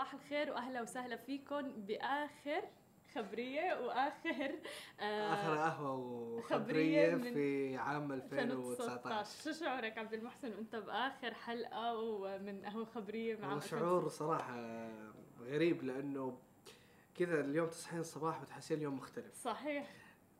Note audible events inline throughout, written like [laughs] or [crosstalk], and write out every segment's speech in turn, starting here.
صباح الخير وأهلا وسهلا فيكم بآخر خبرية وآخر آه آخر قهوة وخبرية في عام 2019 شو شعورك عبد المحسن وأنت بآخر حلقة ومن قهوه خبرية مع شعور صراحة غريب لأنه كذا اليوم تصحين الصباح وتحسين اليوم مختلف. صحيح.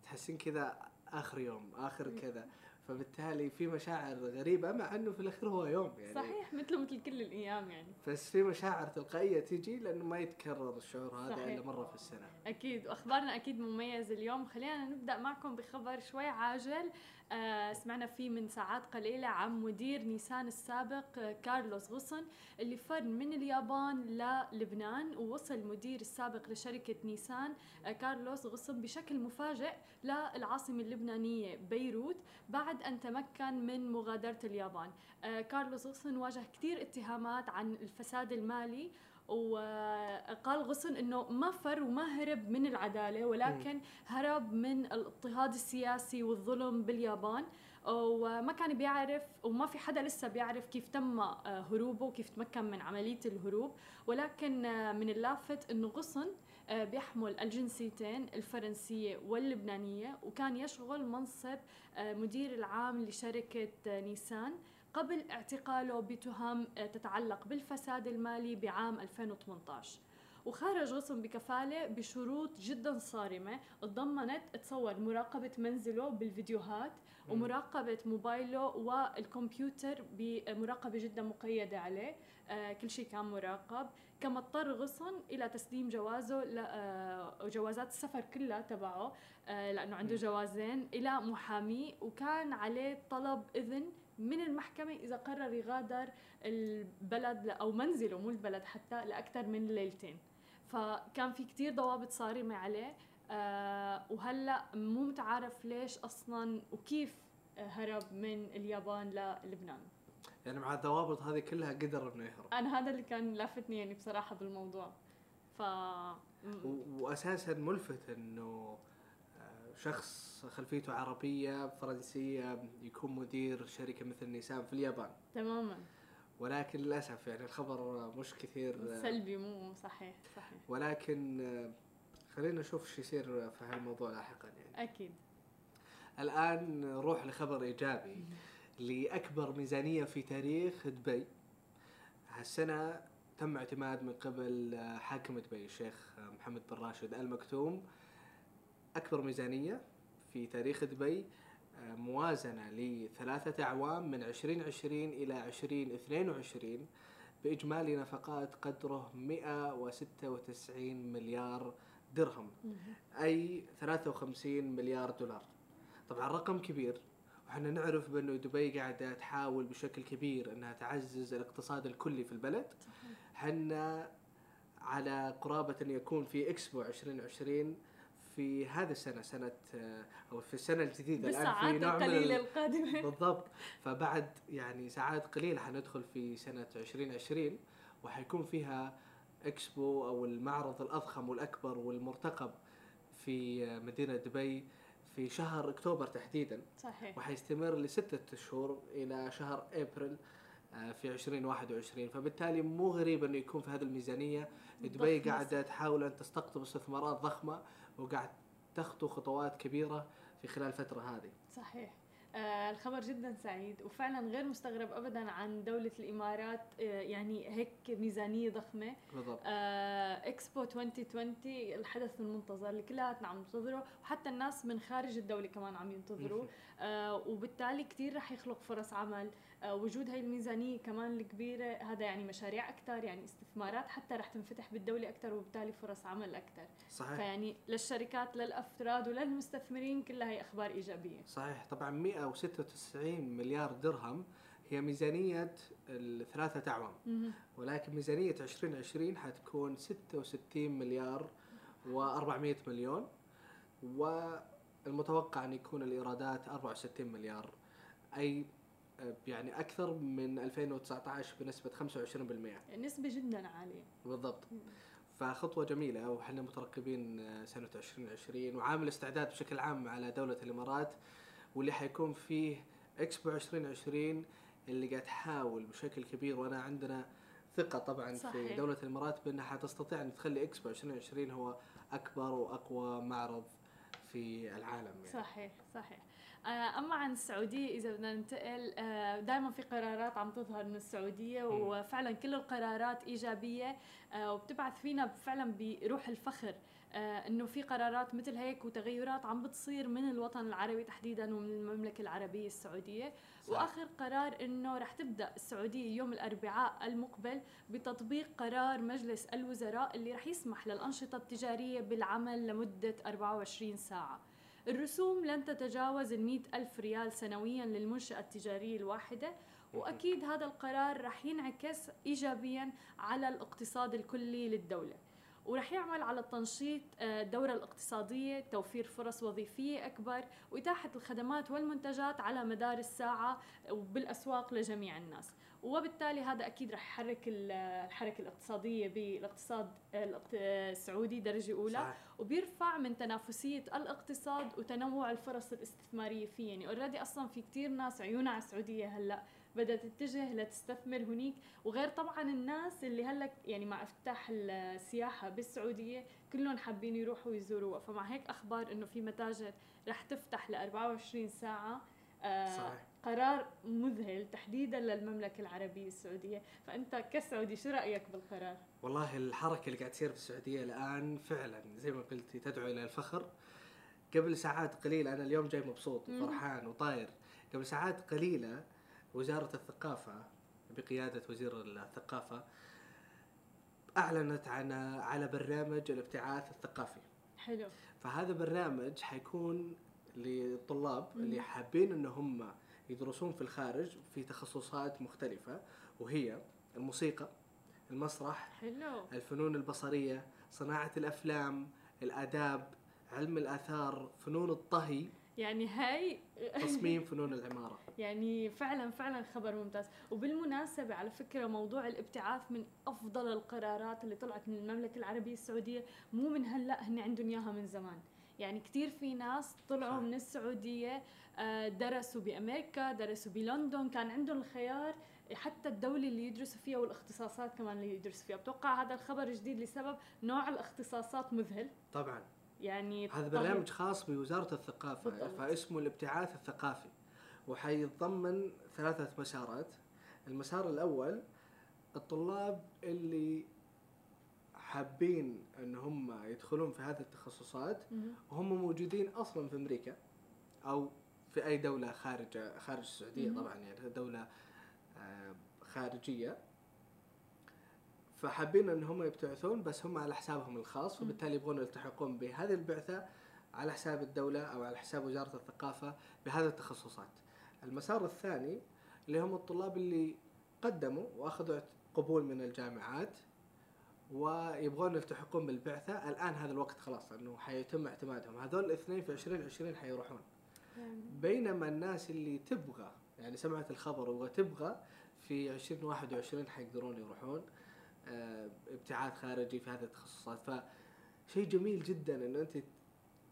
تحسين كذا آخر يوم آخر كذا. فبالتالي في مشاعر غريبة مع إنه في الأخير هو يوم يعني. صحيح مثله مثل كل الأيام يعني. بس في مشاعر تلقائية تيجي لأنه ما يتكرر الشعور هذا صحيح. الا مرة في السنة. أكيد وأخبارنا أكيد مميز اليوم. خلينا نبدأ معكم بخبر شوي عاجل. آه سمعنا فيه من ساعات قليلة عن مدير نيسان السابق آه كارلوس غصن اللي فر من اليابان للبنان ووصل مدير السابق لشركة نيسان آه كارلوس غصن بشكل مفاجئ للعاصمة اللبنانية بيروت بعد أن تمكن من مغادرة اليابان. كارلوس غصن واجه كثير اتهامات عن الفساد المالي وقال غصن إنه ما فر وما هرب من العدالة ولكن هرب من الاضطهاد السياسي والظلم باليابان. وما كان بيعرف وما في حدا لسه بيعرف كيف تم آه، هروبه وكيف تمكن من عملية الهروب. ولكن آه، من اللافت إنه غصن آه، بيحمل الجنسيتين الفرنسية واللبنانية. وكان يشغل منصب مدير العام لشركة نيسان. قبل اعتقاله بتهم تتعلق بالفساد المالي بعام 2018 وخرج غصن بكفالة بشروط جدا صارمة. تضمنت تصور مراقبة منزله بالفيديوهات ومراقبة موبايله والكمبيوتر بمراقبة جدا مقيدة عليه آه كل شيء كان مراقب. كما اضطر غصن إلى تسليم جوازه آه جوازات السفر كلها تبعه آه لأنه عنده جوازين إلى محامي. وكان عليه طلب إذن من المحكمة إذا قرر يغادر البلد أو منزله مو البلد حتى لأكثر من ليلتين. فكان في كتير ضوابط صارمة عليه. آه وهلأ مو متعارف ليش أصلا وكيف هرب من اليابان للبنان. يعني مع الضوابط هذه كلها قدر إنه يهرب. أنا هذا اللي كان لافتني يعني بصراحة بالموضوع. ف واساسا ملفت إنه شخص خلفيته عربية فرنسية يكون مدير شركة مثل نيسان في اليابان. تماما. ولكن للأسف يعني الخبر مش كثير سلبي مو صحيح صحيح. ولكن آه، خلينا نشوف شو يصير في هالموضوع لاحقا يعني. أكيد. الآن نروح لخبر إيجابي لأكبر ميزانية في تاريخ دبي. هالسنة تم اعتماد من قبل آه، حاكم دبي الشيخ محمد بن راشد المكتوم. أكبر ميزانية في تاريخ دبي موازنة لثلاثة أعوام من 2020 إلى 2022 بإجمالي نفقات قدره 196 مليار درهم أي 53 مليار دولار. طبعا رقم كبير وحنا نعرف بأنه دبي قاعدة تحاول بشكل كبير أنها تعزز الاقتصاد الكلي في البلد. حنا على قرابة أن يكون في إكسبو 2020 في هذه السنة سنة أو في السنة الجديدة الآن في نوع القليلة القادمة. [laughs] بالضبط. فبعد يعني ساعات قليلة حندخل في سنة 2020 وحيكون فيها إكسبو أو المعرض الأضخم والأكبر والمرتقب في مدينة دبي في شهر أكتوبر تحديدا. صحيح. وحيستمر لستة شهور إلى شهر إبريل آه، في 2021 فبالتالي مو غريب إنه يكون في هذه الميزانية. دبي قاعدة تحاول أن تستقطب استثمارات ضخمة. وقاعد تخطو خطوات كبيرة في خلال الفترة هذه. صحيح. آه الخبر جدا سعيد وفعلا غير مستغرب ابدا عن دولة الإمارات آه يعني هيك ميزانية ضخمة. بالضبط. آه إكسبو 2020 الحدث المنتظر اللي كلياتنا عم ننتظره وحتى الناس من خارج الدولة كمان عم ينتظروا. آه وبالتالي كثير رح يخلق فرص عمل. آه وجود هاي الميزانية كمان الكبيرة هذا يعني مشاريع أكثر يعني استثمارات حتى رح تنفتح بالدولة أكثر وبالتالي فرص عمل أكثر صحيح. فيعني للشركات للأفراد وللمستثمرين كلها هي أخبار إيجابية. صحيح. طبعا 100 196 مليار درهم هي ميزانية الثلاثة أعوام ولكن ميزانية 2020 حتكون 66 مليار و400 مليون والمتوقع أن يكون الإيرادات 64 مليار. أي يعني أكثر من 2019 بنسبة 25% نسبة جدا عالية. بالضبط. فخطوة جميلة وحنا مترقبين سنة 2020 وعامل استعداد بشكل عام على دولة الإمارات واللي حيكون فيه إكسبو 2020 اللي قاعد تحاول بشكل كبير وأنا عندنا ثقة طبعا صحيح. في دولة الإمارات بأنها حتستطيع أن تخلي إكسبو 2020 هو أكبر وأقوى معرض في العالم يعني. صحيح صحيح. آه، أما عن السعودية إذا بدنا ننتقل دائما في قرارات عم تظهر من السعودية. وفعلا كل القرارات إيجابية آه، وبتبعث فينا فعلا بروح الفخر آه، إنه في قرارات مثل هيك وتغيرات عم بتصير من الوطن العربي تحديدا ومن المملكة العربية السعودية صح. وآخر قرار إنه رح تبدأ السعودية يوم الأربعاء المقبل بتطبيق قرار مجلس الوزراء اللي رح يسمح للأنشطة التجارية بالعمل لمدة 24 ساعة الرسوم لن تتجاوز ال ألف ريال سنويا للمنشأة التجارية الواحدة وأكيد هذا القرار رح ينعكس إيجابيا على الاقتصاد الكلي للدولة. ورح يعمل على تنشيط آه، الدورة الاقتصادية توفير فرص وظيفية أكبر وإتاحة الخدمات والمنتجات على مدار الساعة وبالأسواق لجميع الناس. وبالتالي هذا أكيد رح يحرك ال- الحركة الاقتصادية بالاقتصاد الاقت- السعودي درجة أولى صح. وبيرفع من تنافسية الاقتصاد وتنوع الفرص الاستثمارية فيه يعني اوريدي أصلا في كتير ناس عيونها على السعودية هلأ بدها تتجه لتستثمر هنيك وغير طبعا الناس اللي هلأ يعني مع افتتاح السياحة بالسعودية كلهم حابين يروحوا يزوروها فمع هيك أخبار إنه في متاجر رح تفتح ل 24 ساعة آه صحيح. قرار مذهل تحديدا للمملكة العربية السعودية فأنت كسعودي شو رأيك بالقرار؟ والله الحركة اللي قاعد تصير في السعوديه الآن فعلا زي ما قلتي تدعو إلى الفخر قبل ساعات قليلة أنا اليوم جاي مبسوط. وفرحان وطاير قبل ساعات قليلة وزارة الثقافة بقيادة وزير الثقافة أعلنت عن على برنامج الابتعاث الثقافي حلو فهذا برنامج حيكون للطلاب. اللي حابين إن هم يدرسون في الخارج في تخصصات مختلفة وهي الموسيقى المسرح حلو. الفنون البصرية صناعة الأفلام الآداب علم الآثار فنون الطهي. يعني هاي تصميم [laughs] فنون العمارة. يعني فعلا فعلا خبر ممتاز. وبالمناسبة على فكرة موضوع الابتعاث من أفضل القرارات اللي طلعت من المملكة العربية السعودية مو من هلأ هن عندهم إياها من زمان. يعني كتير في ناس طلعوا صح. من السعودية درسوا بأمريكا درسوا بلندن كان عندهم الخيار حتى الدولة اللي يدرسوا فيها والاختصاصات كمان اللي يدرسوا فيها. بتوقع هذا الخبر جديد لسبب نوع الاختصاصات مذهل؟ طبعا. يعني هذا برنامج خاص بوزارة الثقافة بالضبط. فاسمه الابتعاث الثقافي وحيتضمن ثلاثة مسارات. المسار الأول الطلاب اللي حابين إن هم يدخلون في هذه التخصصات. وهم موجودين أصلا في أمريكا أو في أي دولة خارج خارج السعودية. طبعا يعني دولة آه، خارجية فحابين إن هم يبتعثون بس هم على حسابهم الخاص. وبالتالي يبغون يلتحقون بهذه البعثة على حساب الدولة أو على حساب وزارة الثقافة بهذه التخصصات. المسار الثاني اللي هم الطلاب اللي قدموا وأخذوا قبول من الجامعات ويبغون يلتحقون بالبعثة الآن هذا الوقت خلاص إنه حيتم اعتمادهم هذول الاثنين في 2020 حيروحون بينما الناس اللي تبغى يعني سمعت الخبر وتبغى في 2021 حيقدرون يروحون آه، ابتعاث خارجي في هذه التخصصات. فشيء جميل جدا إنه أنت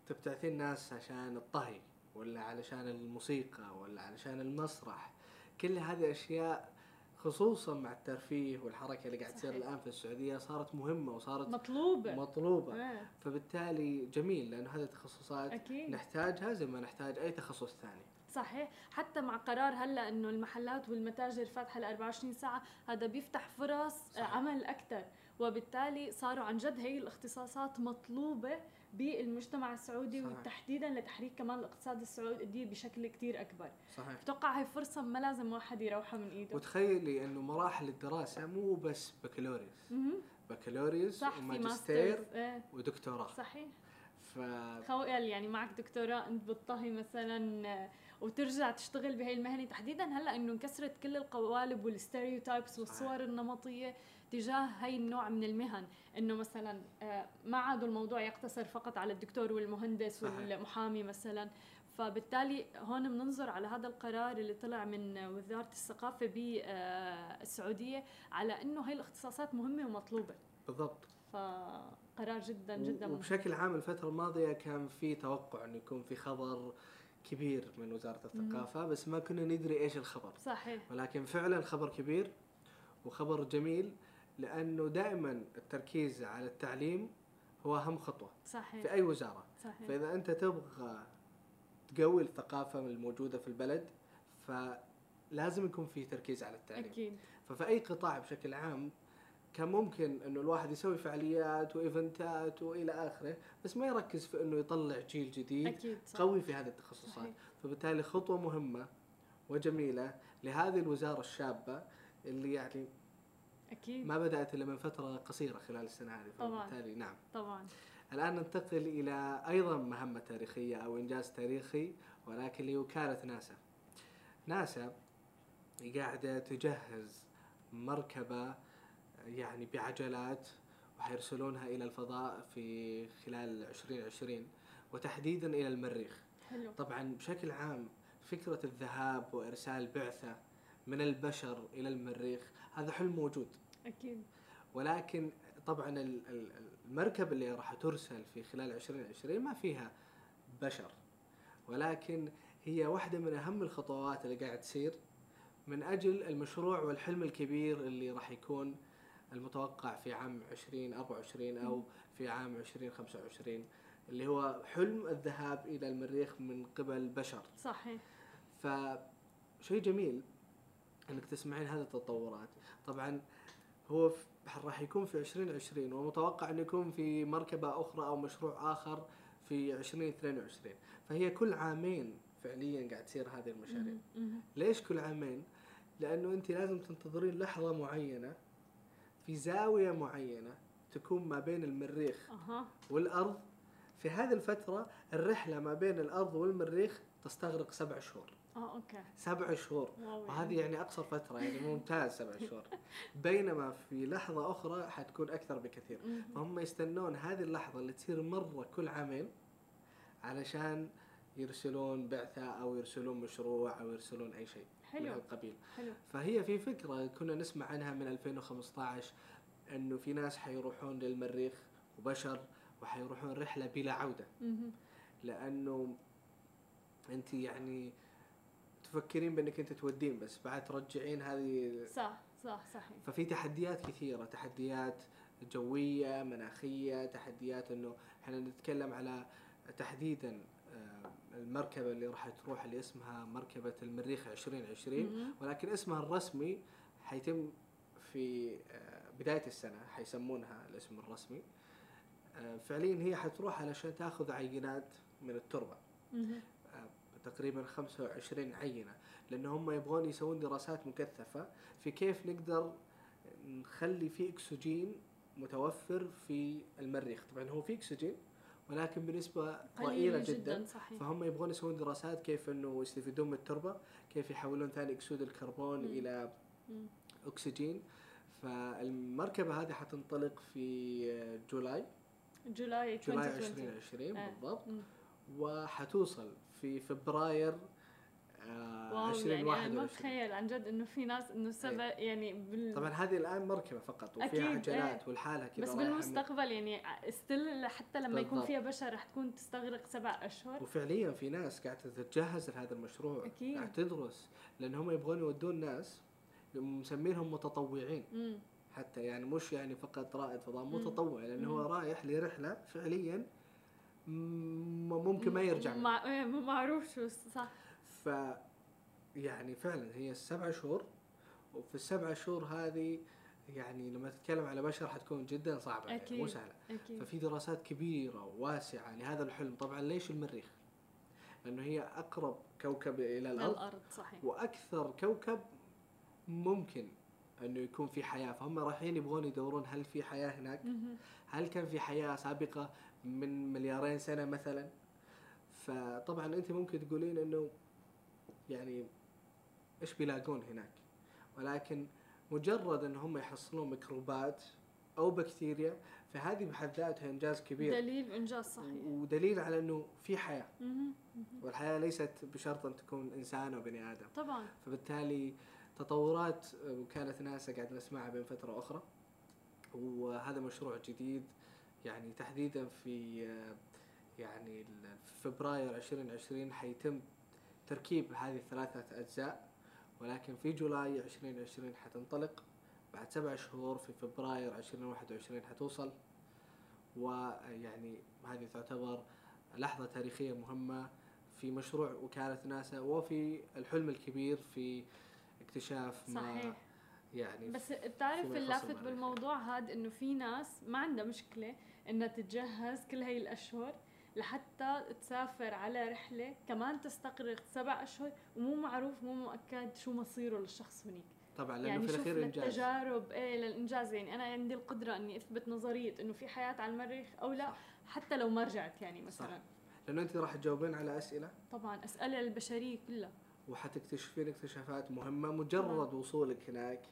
تبتعثين ناس عشان الطهي ولا علشان الموسيقى ولا علشان المسرح. كل هذه أشياء خصوصا مع الترفيه والحركة اللي قاعد تصير. الآن في السعودية صارت مهمة وصارت مطلوبة. مطلوبة. آه، فبالتالي جميل لأنه هذه التخصصات أكيد. نحتاجها زي ما نحتاج أي تخصص ثاني. صحيح. حتى مع قرار هلأ إنه المحلات والمتاجر فاتحة ل 24 ساعة هذا بيفتح فرص صحيح. عمل أكثر. وبالتالي صاروا عن جد هي الاختصاصات مطلوبة بالمجتمع السعودي صحيح. وتحديدا لتحريك كمان الاقتصاد السعودي بشكل كتير أكبر. صحيح. بتوقع هاي فرصة ما لازم واحد يروحها من إيده؟ وتخيلي إنه مراحل الدراسة مو بس بكالوريوس. بكالوريوس وماجستير إيه. ودكتوراه. صحيح. ف خويل يعني معك دكتوراه أنت بالطهي مثلا وترجع تشتغل بهي المهنة. تحديدا هلأ إنه انكسرت كل القوالب وال stereotypes والصور النمطية. تجاه هي النوع من المهن إنه مثلا آه، ما عادوا الموضوع يقتصر فقط على الدكتور والمهندس. والمحامي مثلا. فبالتالي هون بننظر على هذا القرار اللي طلع من وزارة الثقافة بالسعوديه على إنه هي الاختصاصات مهمة ومطلوبة. بالضبط. فقرار جدا جدا. وبشكل عام الفترة الماضية كان في توقع إنه يكون في خبر كبير من وزارة الثقافة بس ما كنا ندري إيش الخبر. صحيح. ولكن فعلا خبر كبير وخبر جميل. لأنه دائما التركيز على التعليم هو أهم خطوة صحيح. في أي وزارة. صحيح. فإذا أنت تبغى تقوي الثقافة الموجودة في البلد فلازم يكون في تركيز على التعليم. أكيد. ففي أي قطاع بشكل عام كان ممكن إنه الواحد يسوي فعاليات وإيفنتات وإلى آخره بس ما يركز في إنه يطلع جيل جديد أكيد صح. قوي في هذه التخصصات. صحيح. فبالتالي خطوة مهمة وجميلة لهذه الوزارة الشابة اللي يعني أكيد ما بدأت إلا من فترة قصيرة خلال السنة هذه طبعاً. نعم طبعا الآن ننتقل إلى أيضا مهمة تاريخية أو إنجاز تاريخي ولكن لوكالة ناسا. ناسا قاعدة تجهز مركبة يعني بعجلات وحيرسلونها إلى الفضاء في خلال 2020 وتحديدا إلى المريخ. حلو طبعا بشكل عام فكرة الذهاب وإرسال بعثة من البشر إلى المريخ هذا حلم موجود. أكيد. ولكن طبعا ال- ال- المركبة اللي راح ترسل في خلال 2020 ما فيها بشر. ولكن هي واحدة من أهم الخطوات اللي قاعد تصير من أجل المشروع والحلم الكبير اللي راح يكون المتوقع في عام 2024 أو في عام 2025 اللي هو حلم الذهاب إلى المريخ من قبل بشر. صحيح. فشيء جميل إنك تسمعين هذه التطورات. طبعا هو راح يكون في 2020 ومتوقع إنه يكون في مركبة أخرى أو مشروع آخر في 2022 فهي كل عامين فعليا قاعد تصير هذه المشاريع. ليش كل عامين؟ لأنه انت لازم تنتظرين لحظة معينة في زاوية معينة تكون ما بين المريخ والأرض. في هذه الفترة الرحلة ما بين الأرض والمريخ تستغرق سبع شهور. آه okay. سبع شهور. wow وهذه يعني أقصر فترة يعني ممتاز سبع شهور. [laughs] بينما في لحظة أخرى حتكون أكثر بكثير. فهم يستنون هذه اللحظة اللي تصير مرة كل عامين علشان يرسلون بعثة أو يرسلون مشروع أو يرسلون أي شيء من حلو. هالقبيل حلو. فهي في فكرة كنا نسمع عنها من 2015 إنه في ناس حيروحون للمريخ وبشر وحيروحون رحلة بلا عودة. لأنه أنت يعني تفكرين بأنك أنت تودين بس بعد ترجعين هذه صح صح صحيح ففي تحديات كثيرة تحديات جوية مناخية تحديات إنه إحنا نتكلم على تحديدا آه، المركبة اللي راح تروح اللي اسمها مركبة المريخ 2020 مهم. ولكن اسمها الرسمي حيتم في آه، بداية السنة حيسمونها الاسم الرسمي آه، فعليا هي حتروح علشان تأخذ عينات من التربة. تقريبا 25 عينة لأن هم يبغون يسوون دراسات مكثفة في كيف نقدر نخلي في أكسجين متوفر في المريخ طبعا هو في أكسجين ولكن بنسبة ضئيله قليل جدا صحيح فهم يبغون يسوون دراسات كيف إنه يستفيدون من التربة كيف يحولون ثاني أكسيد الكربون مم. إلى مم. أكسجين فالمركبة هذه حتنطلق في جولاي جولاي جولاي 2020 2020 آه. بالضبط. وحتوصل في فبراير آه wow يعني أنا ما 2021 أتخيل عن جد إنه في ناس إنه سبع يعني بال... طبعا هذه الآن مركبة فقط وفيها أكيد، عجلات إيه. والحالها كذا بس بالمستقبل يعني ستيل حتى لما يكون بالضبط. فيها بشر رح تكون تستغرق سبع أشهر وفعليا في ناس قاعدة تتجهز لهذا المشروع أكيد. قاعدة تدرس لأن هم يبغون يودون ناس مسمينهم متطوعين امم حتى يعني مش يعني فقط رائد فضاء مم. متطوع لأنه هو مم. رايح لرحلة فعليا ممكن ما يرجع. مع... إيه، معروف شو صح ف يعني فعلا هي السبع شهور وفي السبع شهور هذه يعني لما تتكلم على بشر حتكون جدا صعبة يعني مو أكيد. سهلة أكيد ففي دراسات كبيرة وواسعه لهذا الحلم طبعا ليش المريخ؟ لأنه هي أقرب كوكب إلى الأرض الأرض صحيح وأكثر كوكب ممكن أنه يكون في حياة فهم رايحين يبغون يدورون هل في حياة هناك؟ هل كان في حياة سابقة من مليارين سنة مثلا؟ فطبعا أنت ممكن تقولين إنه يعني إيش بيلاقون هناك؟ ولكن مجرد إن هم يحصلون ميكروبات أو بكتيريا فهذه بحد ذاتها إنجاز كبير دليل إنجاز صحيح ودليل على إنه في حياة. والحياة ليست بشرط أن تكون إنسان أو بني آدم طبعا فبالتالي تطورات وكالة ناسا قاعد نسمعها بين فترة وأخرى وهذا مشروع جديد يعني تحديدا في يعني فبراير 2020 حيتم تركيب هذه الثلاثة أجزاء ولكن في جولاي 2020 حتنطلق. بعد سبع شهور في فبراير 2021 حتوصل. ويعني هذه تعتبر لحظة تاريخية مهمة في مشروع وكالة ناسا وفي الحلم الكبير في اكتشاف ما صحيح. يعني بس بتعرف اللافت. بالموضوع هذا إنه في ناس ما عندها مشكلة إنها تتجهز كل هاي الأشهر لحتى تسافر على رحلة كمان تستغرق سبع أشهر ومو معروف مو مؤكد شو مصيره للشخص هنيك طبعا لأنه يعني في الأخير إنجاز. للتجارب إيه للإنجاز. يعني أنا عندي القدرة إني أثبت نظرية إنه في حياة على المريخ أو لا صح. حتى لو ما رجعت يعني مثلا. لأنه أنت راح تجاوبين على أسئلة؟ طبعا أسئلة البشرية كلها. وحتكتشفين اكتشافات مهمة مجرد وصولك هناك.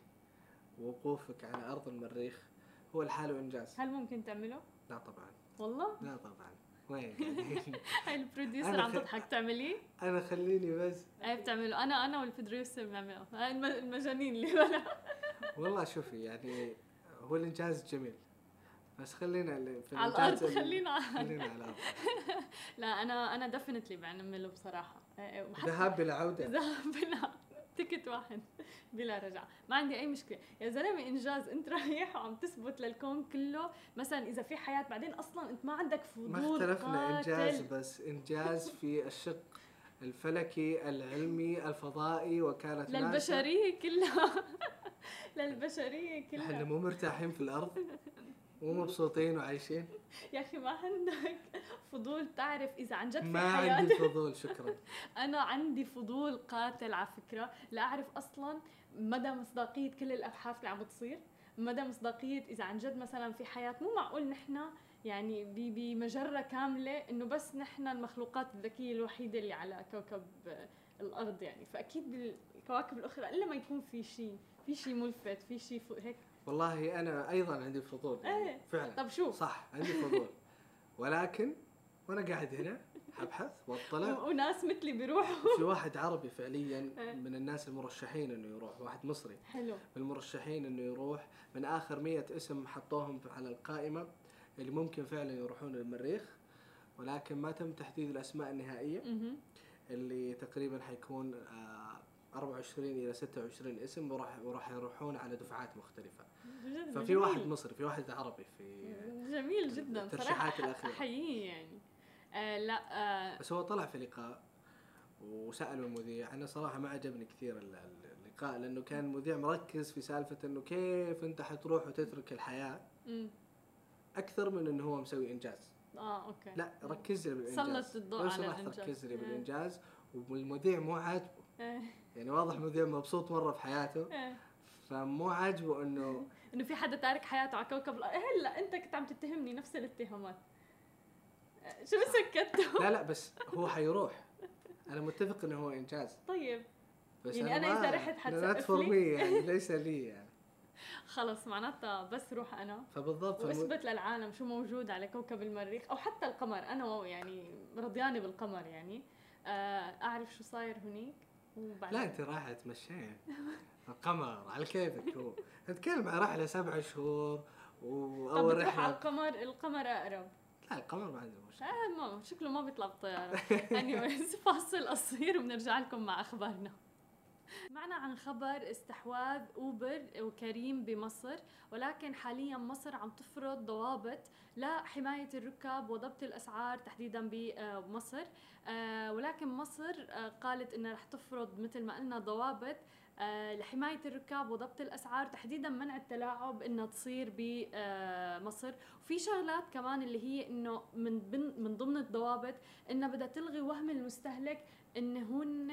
ووقوفك على أرض المريخ هو لحاله انجاز هل ممكن تعمله؟ لا طبعا. والله؟ لا طبعا. وين؟ [laughs] هاي [laughs] ال producer عم تضحك. تعمليه؟ أنا خليني بس. إيه بتعملوا أنا أنا وال producer بنعمله المجانين اللي [laughs] بلا والله شوفي يعني هو الإنجاز جميل. بس خلينا في على الأرض ال- خلينا على خلينا على الأرض. لا أنا أنا definitely بعمله بصراحة. إيه، إيه، ذهاب بلا عودة. ذهب بلا تكت واحد [laughs] بلا رجعة. ما عندي أي مشكلة. يا زلمة إنجاز أنت رايح وعم تثبت للكون كله مثلا إذا في حياة بعدين أصلا أنت ما عندك فضول ما اختلفنا انجاز قاتل. بس انجاز في الشق الفلكي العلمي الفضائي وكالة ناسا. للبشرية كلها. [laughs] للبشرية إحنا كلها. مو مرتاحين في الأرض. [laughs] مو مبسوطين وعايشين. يا أخي ما عندك فضول تعرف إذا عن جد في ما عندي فضول شكرا. [laughs] أنا عندي فضول قاتل على فكرة. لاعرف أصلا مدى مصداقية كل الأبحاث اللي عم بتصير مدى مصداقية إذا عن جد مثلا في حياة. مو معقول نحن يعني بمجرة كاملة إنه بس نحن المخلوقات الذكية الوحيدة اللي على كوكب الأرض يعني. فأكيد بالكواكب الأخرى إلا ما يكون في شيء في شيء ملفت في شيء هيك. والله أنا أيضا عندي فضول يعني إيه. فعلا. طب شو؟ صح عندي فضول. ولكن وأنا قاعد هنا أبحث وأطلع. [laughs] وناس مثلي بيروحوا. في واحد عربي فعليا [laughs] إيه. من الناس المرشحين إنه يروح واحد مصري. حلو. من المرشحين إنه يروح من آخر مية اسم حطوهم على القائمة اللي ممكن فعلا يروحون للمريخ. ولكن ما تم تحديد الأسماء النهائية. مهم. اللي تقريبا حيكون آه، 24 إلى 26 اسم وراح وراح يروحون على دفعات مختلفة. بجد ففي جميل. واحد مصري في واحد عربي في جميل جدا صراحة الأخيرة. احييه يعني آه لا آه بس هو طلع في لقاء وسألوا المذيع أنا صراحة ما عجبني كثير ال- ال- اللقاء لأنه كان المذيع مركز في سالفة إنه كيف أنت حتروح وتترك الحياة مم. أكثر من إنه هو مسوي إنجاز آه أوكي لا ركز لي بالإنجاز سلط الضوء على سمحت الإنجاز. ركز لي. بالإنجاز والمذيع مو عاجبه إيه. يعني واضح المذيع مبسوط مرة في حياته إيه. فمو عاجبه إنه إنه في حدا تارك حياته على كوكب الأرض. إيه هلا أنت كنت عم تتهمني نفس الاتهامات. شو سكتوا؟ [laughs] لا لا بس هو حيروح. أنا متفق إنه هو إنجاز. طيب. بس يعني أنا ما- إذا رحت حتسقف لي؟ يعني [laughs] ليس لي يعني. خلص معناتها بس روح أنا. فبالضبط وإثبت للعالم شو موجود على كوكب المريخ أو حتى القمر. أنا يعني رضيانة بالقمر يعني. آه، أعرف شو صاير هنيك. وبعدين لا أنت رايحه تمشين. [laughs] القمر على كيفك هو. نتكلم عن رحلة سبع شهور وأول بتروح على رحلة. القمر؟ القمر أقرب. لا القمر ما عنده مشكلة. آه ما شكله ما بيطلع بالطيارة anyways [laughs] فاصل قصير وبنرجع لكم مع أخبارنا. معنا عن خبر استحواذ أوبر وكريم بمصر ولكن حاليا مصر عم تفرض ضوابط لحماية الركاب وضبط الأسعار تحديدا بمصر. آه، ولكن مصر آه، قالت إنها رح تفرض مثل ما قلنا ضوابط آه، لحماية الركاب وضبط الأسعار تحديدا منع التلاعب إنها تصير بمصر وفي شغلات كمان اللي هي إنه من من ضمن الضوابط إنها بدها تلغي وهم المستهلك إن هن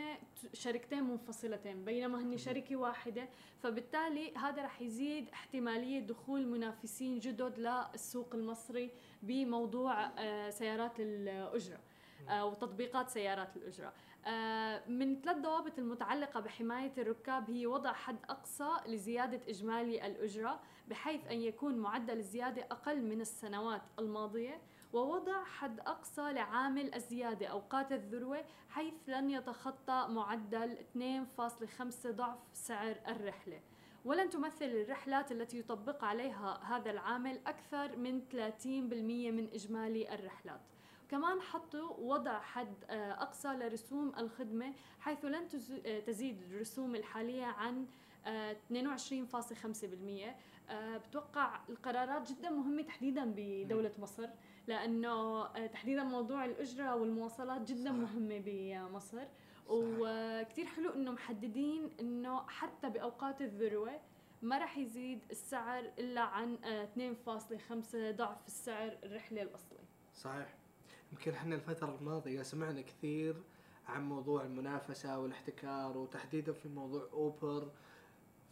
شركتين منفصلتين بينما هن شركة واحدة. فبالتالي هذا رح يزيد احتمالية دخول منافسين جدد للسوق المصري بموضوع آه، سيارات الأجرة. آه، وتطبيقات سيارات الأجرة. آه، من ثلاث ضوابط المتعلقة بحماية الركاب هي وضع حد أقصى لزيادة إجمالي الأجرة بحيث أن يكون معدل الزيادة أقل من السنوات الماضية ووضع حد أقصى لعامل الزيادة أوقات الذروة حيث لن يتخطى معدل 2.5 ضعف سعر الرحلة. ولن تمثل الرحلات التي يطبق عليها هذا العامل أكثر من 30% من إجمالي الرحلات. كمان حطوا وضع حد آه، أقصى لرسوم الخدمة حيث لن آه، تزيد الرسوم الحالية عن آه، 22.5% آه، بتوقع القرارات جدا مهمة تحديدا بدولة مصر لأنه تحديدا موضوع الأجرة والمواصلات جدا صح. مهمة بمصر. وكتير حلو إنه محددين إنه حتى بأوقات الذروة ما راح يزيد السعر إلا عن آه، 2.5 ضعف السعر الرحلة الأصلي. صحيح. يمكن إحنا الفترة الماضية سمعنا كثير عن موضوع المنافسة والاحتكار وتحديدا في موضوع أوبر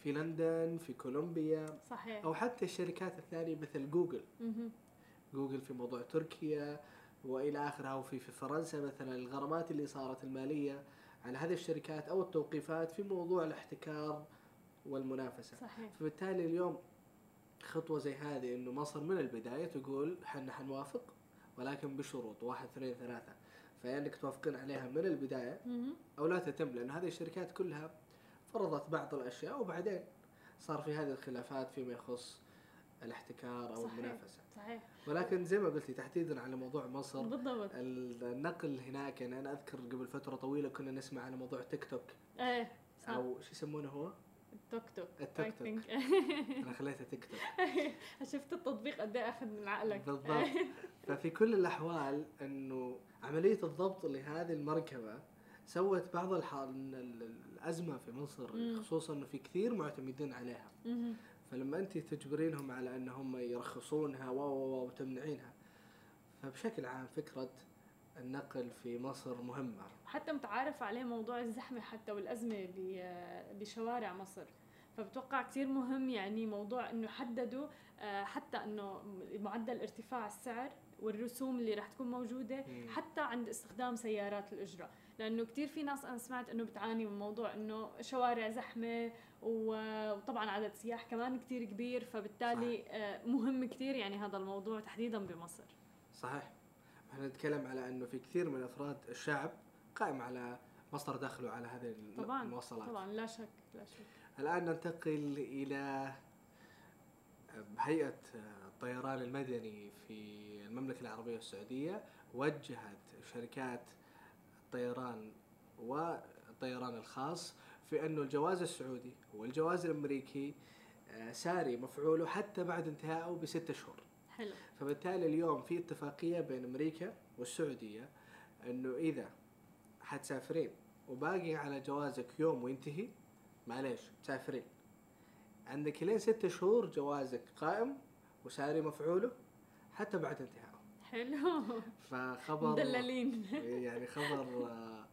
في لندن في كولومبيا صحيح. أو حتى الشركات الثانية مثل جوجل. جوجل في موضوع تركيا وإلى آخره وفي في فرنسا مثلا الغرامات اللي صارت المالية على هذه الشركات أو التوقيفات في موضوع الاحتكار والمنافسة. صحيح. فبالتالي اليوم خطوة زي هذه إنه مصر من البداية تقول إحنا حنوافق. ولكن بشروط واحد اثنين ثلاثة فيا انك توافقين عليها من البداية. أو لا تتم لأن هذه الشركات كلها فرضت بعض الأشياء وبعدين صار في هذه الخلافات فيما يخص الاحتكار أو صحيح. المنافسة صحيح ولكن زي ما قلتي تحديدا على موضوع مصر بالضبط النقل هناك يعني أنا أذكر قبل فترة طويلة كنا نسمع على موضوع تيك توك إيه صح أو شو يسمونه هو؟ توك توك التوك توك. [laughs] أنا خليته تيك توك [laughs] شفت التطبيق قد إيه أخذ من عقلك بالضبط [laughs] ففي كل الأحوال إنه عملية الضبط لهذه المركبة سوت بعض الأزمة في مصر. خصوصا إنه في كثير معتمدين عليها. فلما أنت تجبرينهم على ان هم يرخصونها و وتمنعينها فبشكل عام فكرة النقل في مصر مهمه حتى متعارف عليه موضوع الزحمة حتى والأزمة بشوارع مصر. فبتوقع كتير مهم يعني موضوع إنه حددوا آه، حتى إنه معدل ارتفاع السعر والرسوم اللي رح تكون موجودة مم. حتى عند استخدام سيارات الأجرة. لأنه كتير في ناس أنا سمعت أنه بتعاني من موضوع أنه شوارع زحمة و- وطبعا عدد سياح كمان كتير كبير فبالتالي آه، مهم كتير يعني هذا الموضوع تحديدا بمصر. صحيح. إحنا نتكلم على أنه في كثير من أفراد الشعب قائم على مصدر دخله على هذه طبعا المواصلات. طبعا لا شك لا شك. الآن ننتقل إلى هيئة الطيران المدني في المملكة العربية السعودية. وجهت شركات الطيران والطيران الخاص في أنه الجواز السعودي والجواز الأمريكي آه، ساري مفعوله حتى بعد انتهائه بستة شهور. حلو. فبالتالي اليوم في اتفاقية بين أمريكا والسعودية أنه إذا حتسافرين وباقي على جوازك يوم وينتهي معليش تسافرين. عندك لين ستة شهور جوازك قائم وساري مفعوله حتى بعد انتهائه. حلو. فخبر مدللين. يعني خبر آه،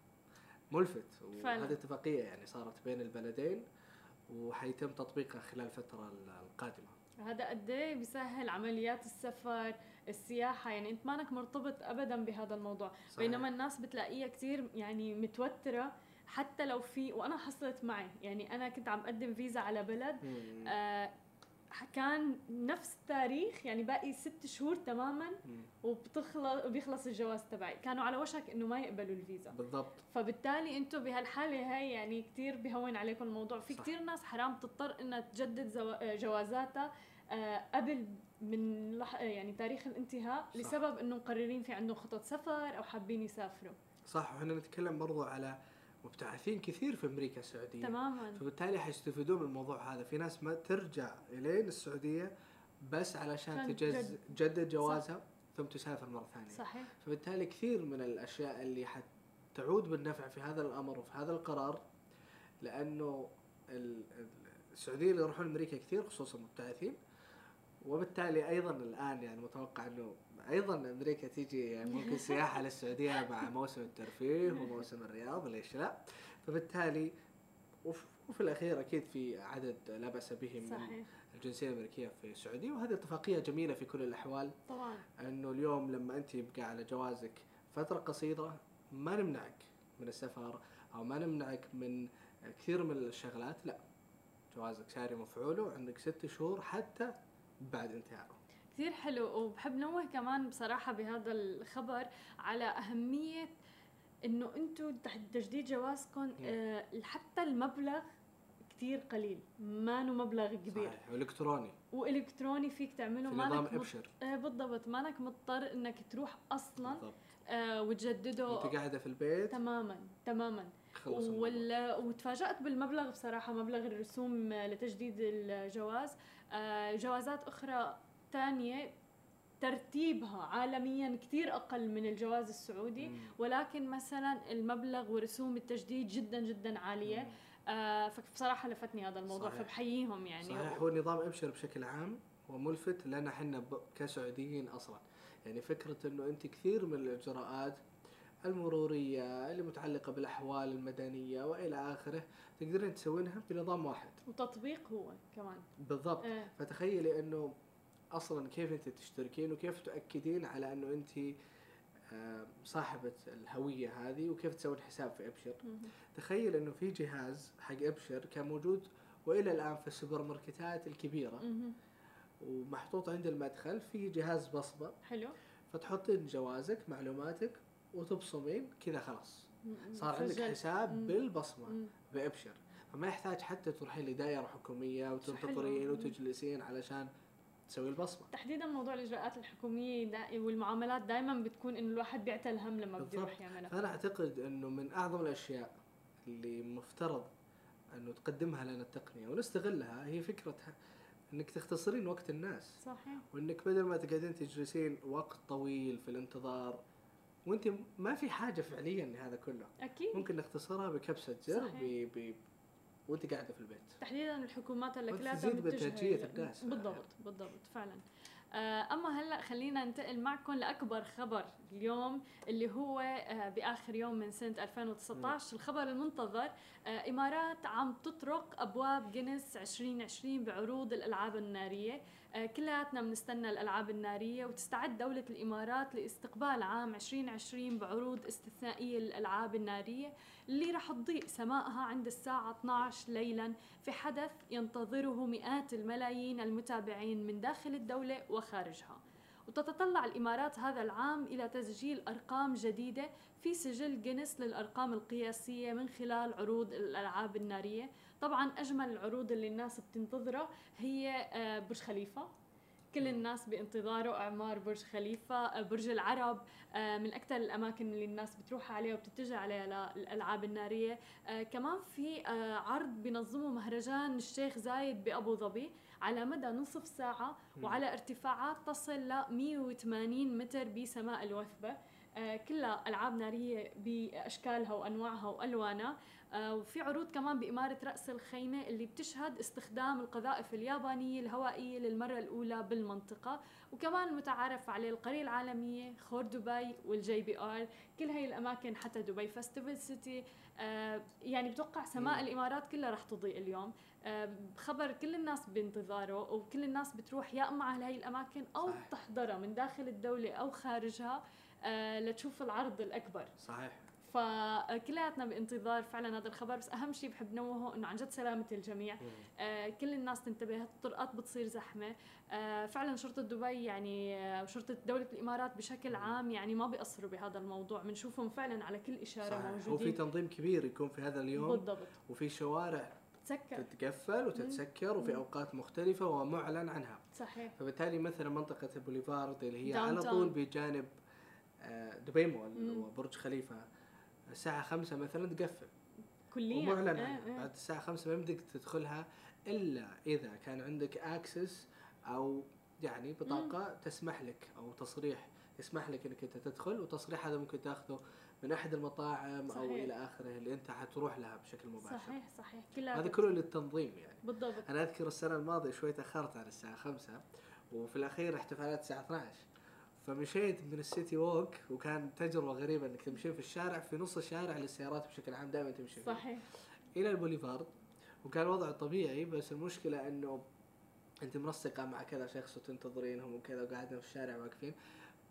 ملفت. وهذه اتفاقية يعني صارت بين البلدين وحيتم تطبيقها خلال الفترة القادمة. هذا قد إيه بيسهل عمليات السفر السياحة يعني أنت مانك مرتبط ابدا بهذا الموضوع صحيح. بينما الناس بتلاقيها كتير يعني متوترة حتى لو في وأنا حصلت معي يعني أنا كنت عم أقدم فيزا على بلد مم. آه كان نفس التاريخ يعني باقي ست شهور تماما. وبتخلص وبيخلص الجواز تبعي كانوا على وشك إنه ما يقبلوا الفيزا بالضبط فبالتالي أنتم بهالحالة هاي يعني كثير بهون عليكم الموضوع في. كثير ناس حرام تضطر إنها تجدد زوا- جوازاتها آه، قبل من لح... يعني تاريخ الانتهاء صح. لسبب إنه مقررين في عندهم خطط سفر أو حابين يسافروا صح وحنا نتكلم برضو على مبتعثين كثير في أمريكا السعودية. تماما. فبالتالي حيستفيدون من الموضوع هذا. في ناس ما ترجع إلين السعودية بس علشان تجز تجد- تجدد جوازها ثم تسافر مرة ثانية. صحيح. فبالتالي كثير من الأشياء اللي حتعود بالنفع في هذا الأمر وفي هذا القرار لأنه ال- ال- السعوديين اللي يروحون أمريكا كثير خصوصا المبتعثين وبالتالي أيضا الآن يعني متوقع إنه أيضا أمريكا تيجي يعني ممكن [laughs] سياحة للسعوديه مع موسم الترفيه وموسم الرياض ليش لا؟ فبالتالي وف- وفي الأخير أكيد في عدد لا بأس به من صحيح. الجنسية الأمريكية في السعودية وهذه اتفاقية جميلة في كل الأحوال. طبعا. إنه اليوم لما أنت يبقى على جوازك فترة قصيرة ما نمنعك من السفر أو ما نمنعك من كثير من الشغلات لا. جوازك ساري مفعوله وعندك ست شهور حتى بعد انتهائه. كثير حلو. وبحب نوه كمان بصراحة بهذا الخبر على أهمية إنه أنتم تحت تجديد جوازكم آه حتى المبلغ كثير قليل. ما مبلغ كبير. صحيح. وإلكتروني. وإلكتروني فيك تعمله. في نظام إبشر. آه بالضبط. مانك مضطر إنك تروح أصلا بالضبط. آه وتجدده أنت قاعدة في البيت. تماما تماما. وال... وتفاجأت بالمبلغ. بصراحة مبلغ الرسوم لتجديد الجواز جوازات أخرى تانية ترتيبها عالميا كتير أقل من الجواز السعودي مم. ولكن مثلا المبلغ ورسوم التجديد جدا جدا عالية مم. آه، فبصراحة لفتني هذا الموضوع صحيح. فبحييهم يعني صحيح هو نظام أبشر بشكل عام هو ملفت لنا إحنا كسعوديين أصلا يعني فكرة إنه أنت كثير من الإجراءات المرورية اللي متعلقة بالأحوال المدنية وإلى آخره تقدرين تسوينها بنظام واحد. وتطبيق هو كمان. بالضبط. آه. فتخيلي إنه أصلا كيف انت تشتركين وكيف تاكدين على إنه انت آه، صاحبة الهوية هذه وكيف تسوين حساب في إبشر. مهم. تخيل إنه في جهاز حق إبشر كان موجود وإلى الآن في السوبر ماركتات الكبيرة. مهم. ومحطوط عند المدخل في جهاز بصمة. حلو. فتحطين جوازك معلوماتك وتبصمين كذا خلاص. صار عندك. حساب مم. بأبشر. فما يحتاج حتى تروحين لدائرة حكومية وتنتظرين. وتجلسين علشان تسوي البصمة. تحديدا موضوع الإجراءات الحكومية دا والمعاملات دائما بتكون إنه الواحد بيعتل هم لما بده. يروح يعملها. فأنا أعتقد أنه من أعظم الأشياء اللي مفترض أنه تقدمها لنا التقنية ونستغلها هي فكرة أنك تختصرين وقت الناس. صحيح. وأنك بدل ما تقعدين تجلسين وقت طويل في الانتظار وأنت ما في حاجة فعليا لهذا كله. أكيد. ممكن نختصرها بكبسة زر. ب... ب... وأنت قاعدة في البيت. تحديدا الحكومات هلا كلها متجهة بإنتاجية إلى- الناس. بالضبط بالضبط فعلا. آه، أما هلأ خلينا ننتقل معكم لأكبر خبر اليوم اللي هو آه، بآخر يوم من سنة 2019 الخبر المنتظر آه، إمارات عم تطرق أبواب جينيس 2020 بعروض الألعاب النارية. كلياتنا بنستنى الألعاب النارية وتستعد دولة الإمارات لاستقبال عام 2020 بعروض استثنائية للألعاب النارية اللي رح تضيء سمائها عند الساعة 12 ليلا. في حدث ينتظره مئات الملايين المتابعين من داخل الدولة وخارجها. وتتطلع الإمارات هذا العام إلى تسجيل أرقام جديدة في سجل جينيس للأرقام القياسية من خلال عروض الألعاب النارية. طبعا أجمل العروض اللي الناس بتنتظرها هي آه، برج خليفة. كل الناس بانتظاره أعمار برج خليفة آه، برج العرب آه، من أكثر الأماكن اللي الناس بتروح عليها وبتتجه عليها للألعاب النارية. كمان في عرض بينظمه مهرجان الشيخ زايد بأبو ظبي على مدى نصف ساعة مم. وعلى ارتفاعات تصل ل 180 متر بسماء الوثبة. آه، كلها ألعاب نارية بأشكالها وأنواعها وألوانها. آه، وفي عروض كمان بإمارة رأس الخيمة اللي بتشهد استخدام القذائف اليابانية الهوائية للمرة الأولى بالمنطقة. وكمان المتعارف عليه القرية العالمية خور دبي وال JBR. كل هاي الأماكن حتى دبي فستيفال سيتي آه، يعني بتوقع سماء مم. الإمارات كلها رح تضيء اليوم. آه، خبر كل الناس بانتظاره وكل الناس بتروح يا اما على هاي الأماكن أو صحيح. تحضرها من داخل الدولة أو خارجها آه، لتشوف العرض الأكبر. صحيح. فكلياتنا بانتظار فعلا هذا الخبر بس أهم شيء بحب نوهه إنه عن جد سلامة الجميع. آه، كل الناس تنتبه الطرقات بتصير زحمة. آه، فعلا شرطة دبي يعني آه، وشرطة دولة الإمارات بشكل عام يعني ما بيقصروا بهذا الموضوع. بنشوفهم فعلا على كل إشارة صحيح. موجودين. تنظيم كبير يكون في هذا اليوم. بالضبط. وفي شوارع تسكر تتقفل وتتسكر وفي مم. أوقات مختلفة ومعلن عنها. صحيح. فبالتالي مثلا منطقة البوليفارد اللي هي على. طول بجانب آه، دبي مول. وبرج خليفة. الساعة خمسة مثلا تقفل. كليا. ومعلن آه، آه. بعد الساعة خمسة ما يمديك تدخلها إلا إذا كان عندك access أو يعني بطاقة تسمح لك أو تصريح يسمح لك إنك أنت تدخل وتصريح هذا ممكن تأخذه من أحد المطاعم أو صحيح. إلى آخره اللي أنت حتروح لها بشكل مباشر. صحيح صحيح. كلها هذا كله للتنظيم يعني. بالضبط. أنا أذكر السنة الماضية شوي تأخرت على الساعة 5 وفي الأخير احتفالات الساعة 12 فمشيت من السيتي ووك وكان تجربة غريبة إنك تمشين في الشارع في نص الشارع للسيارات بشكل عام دائما تمشي فيه صحيح. إلى البوليفارد وكان الوضع طبيعي بس المشكلة إنه أنت منسقه مع كذا شخص وتنتظرينهم وكذا وقاعدين في الشارع واقفين.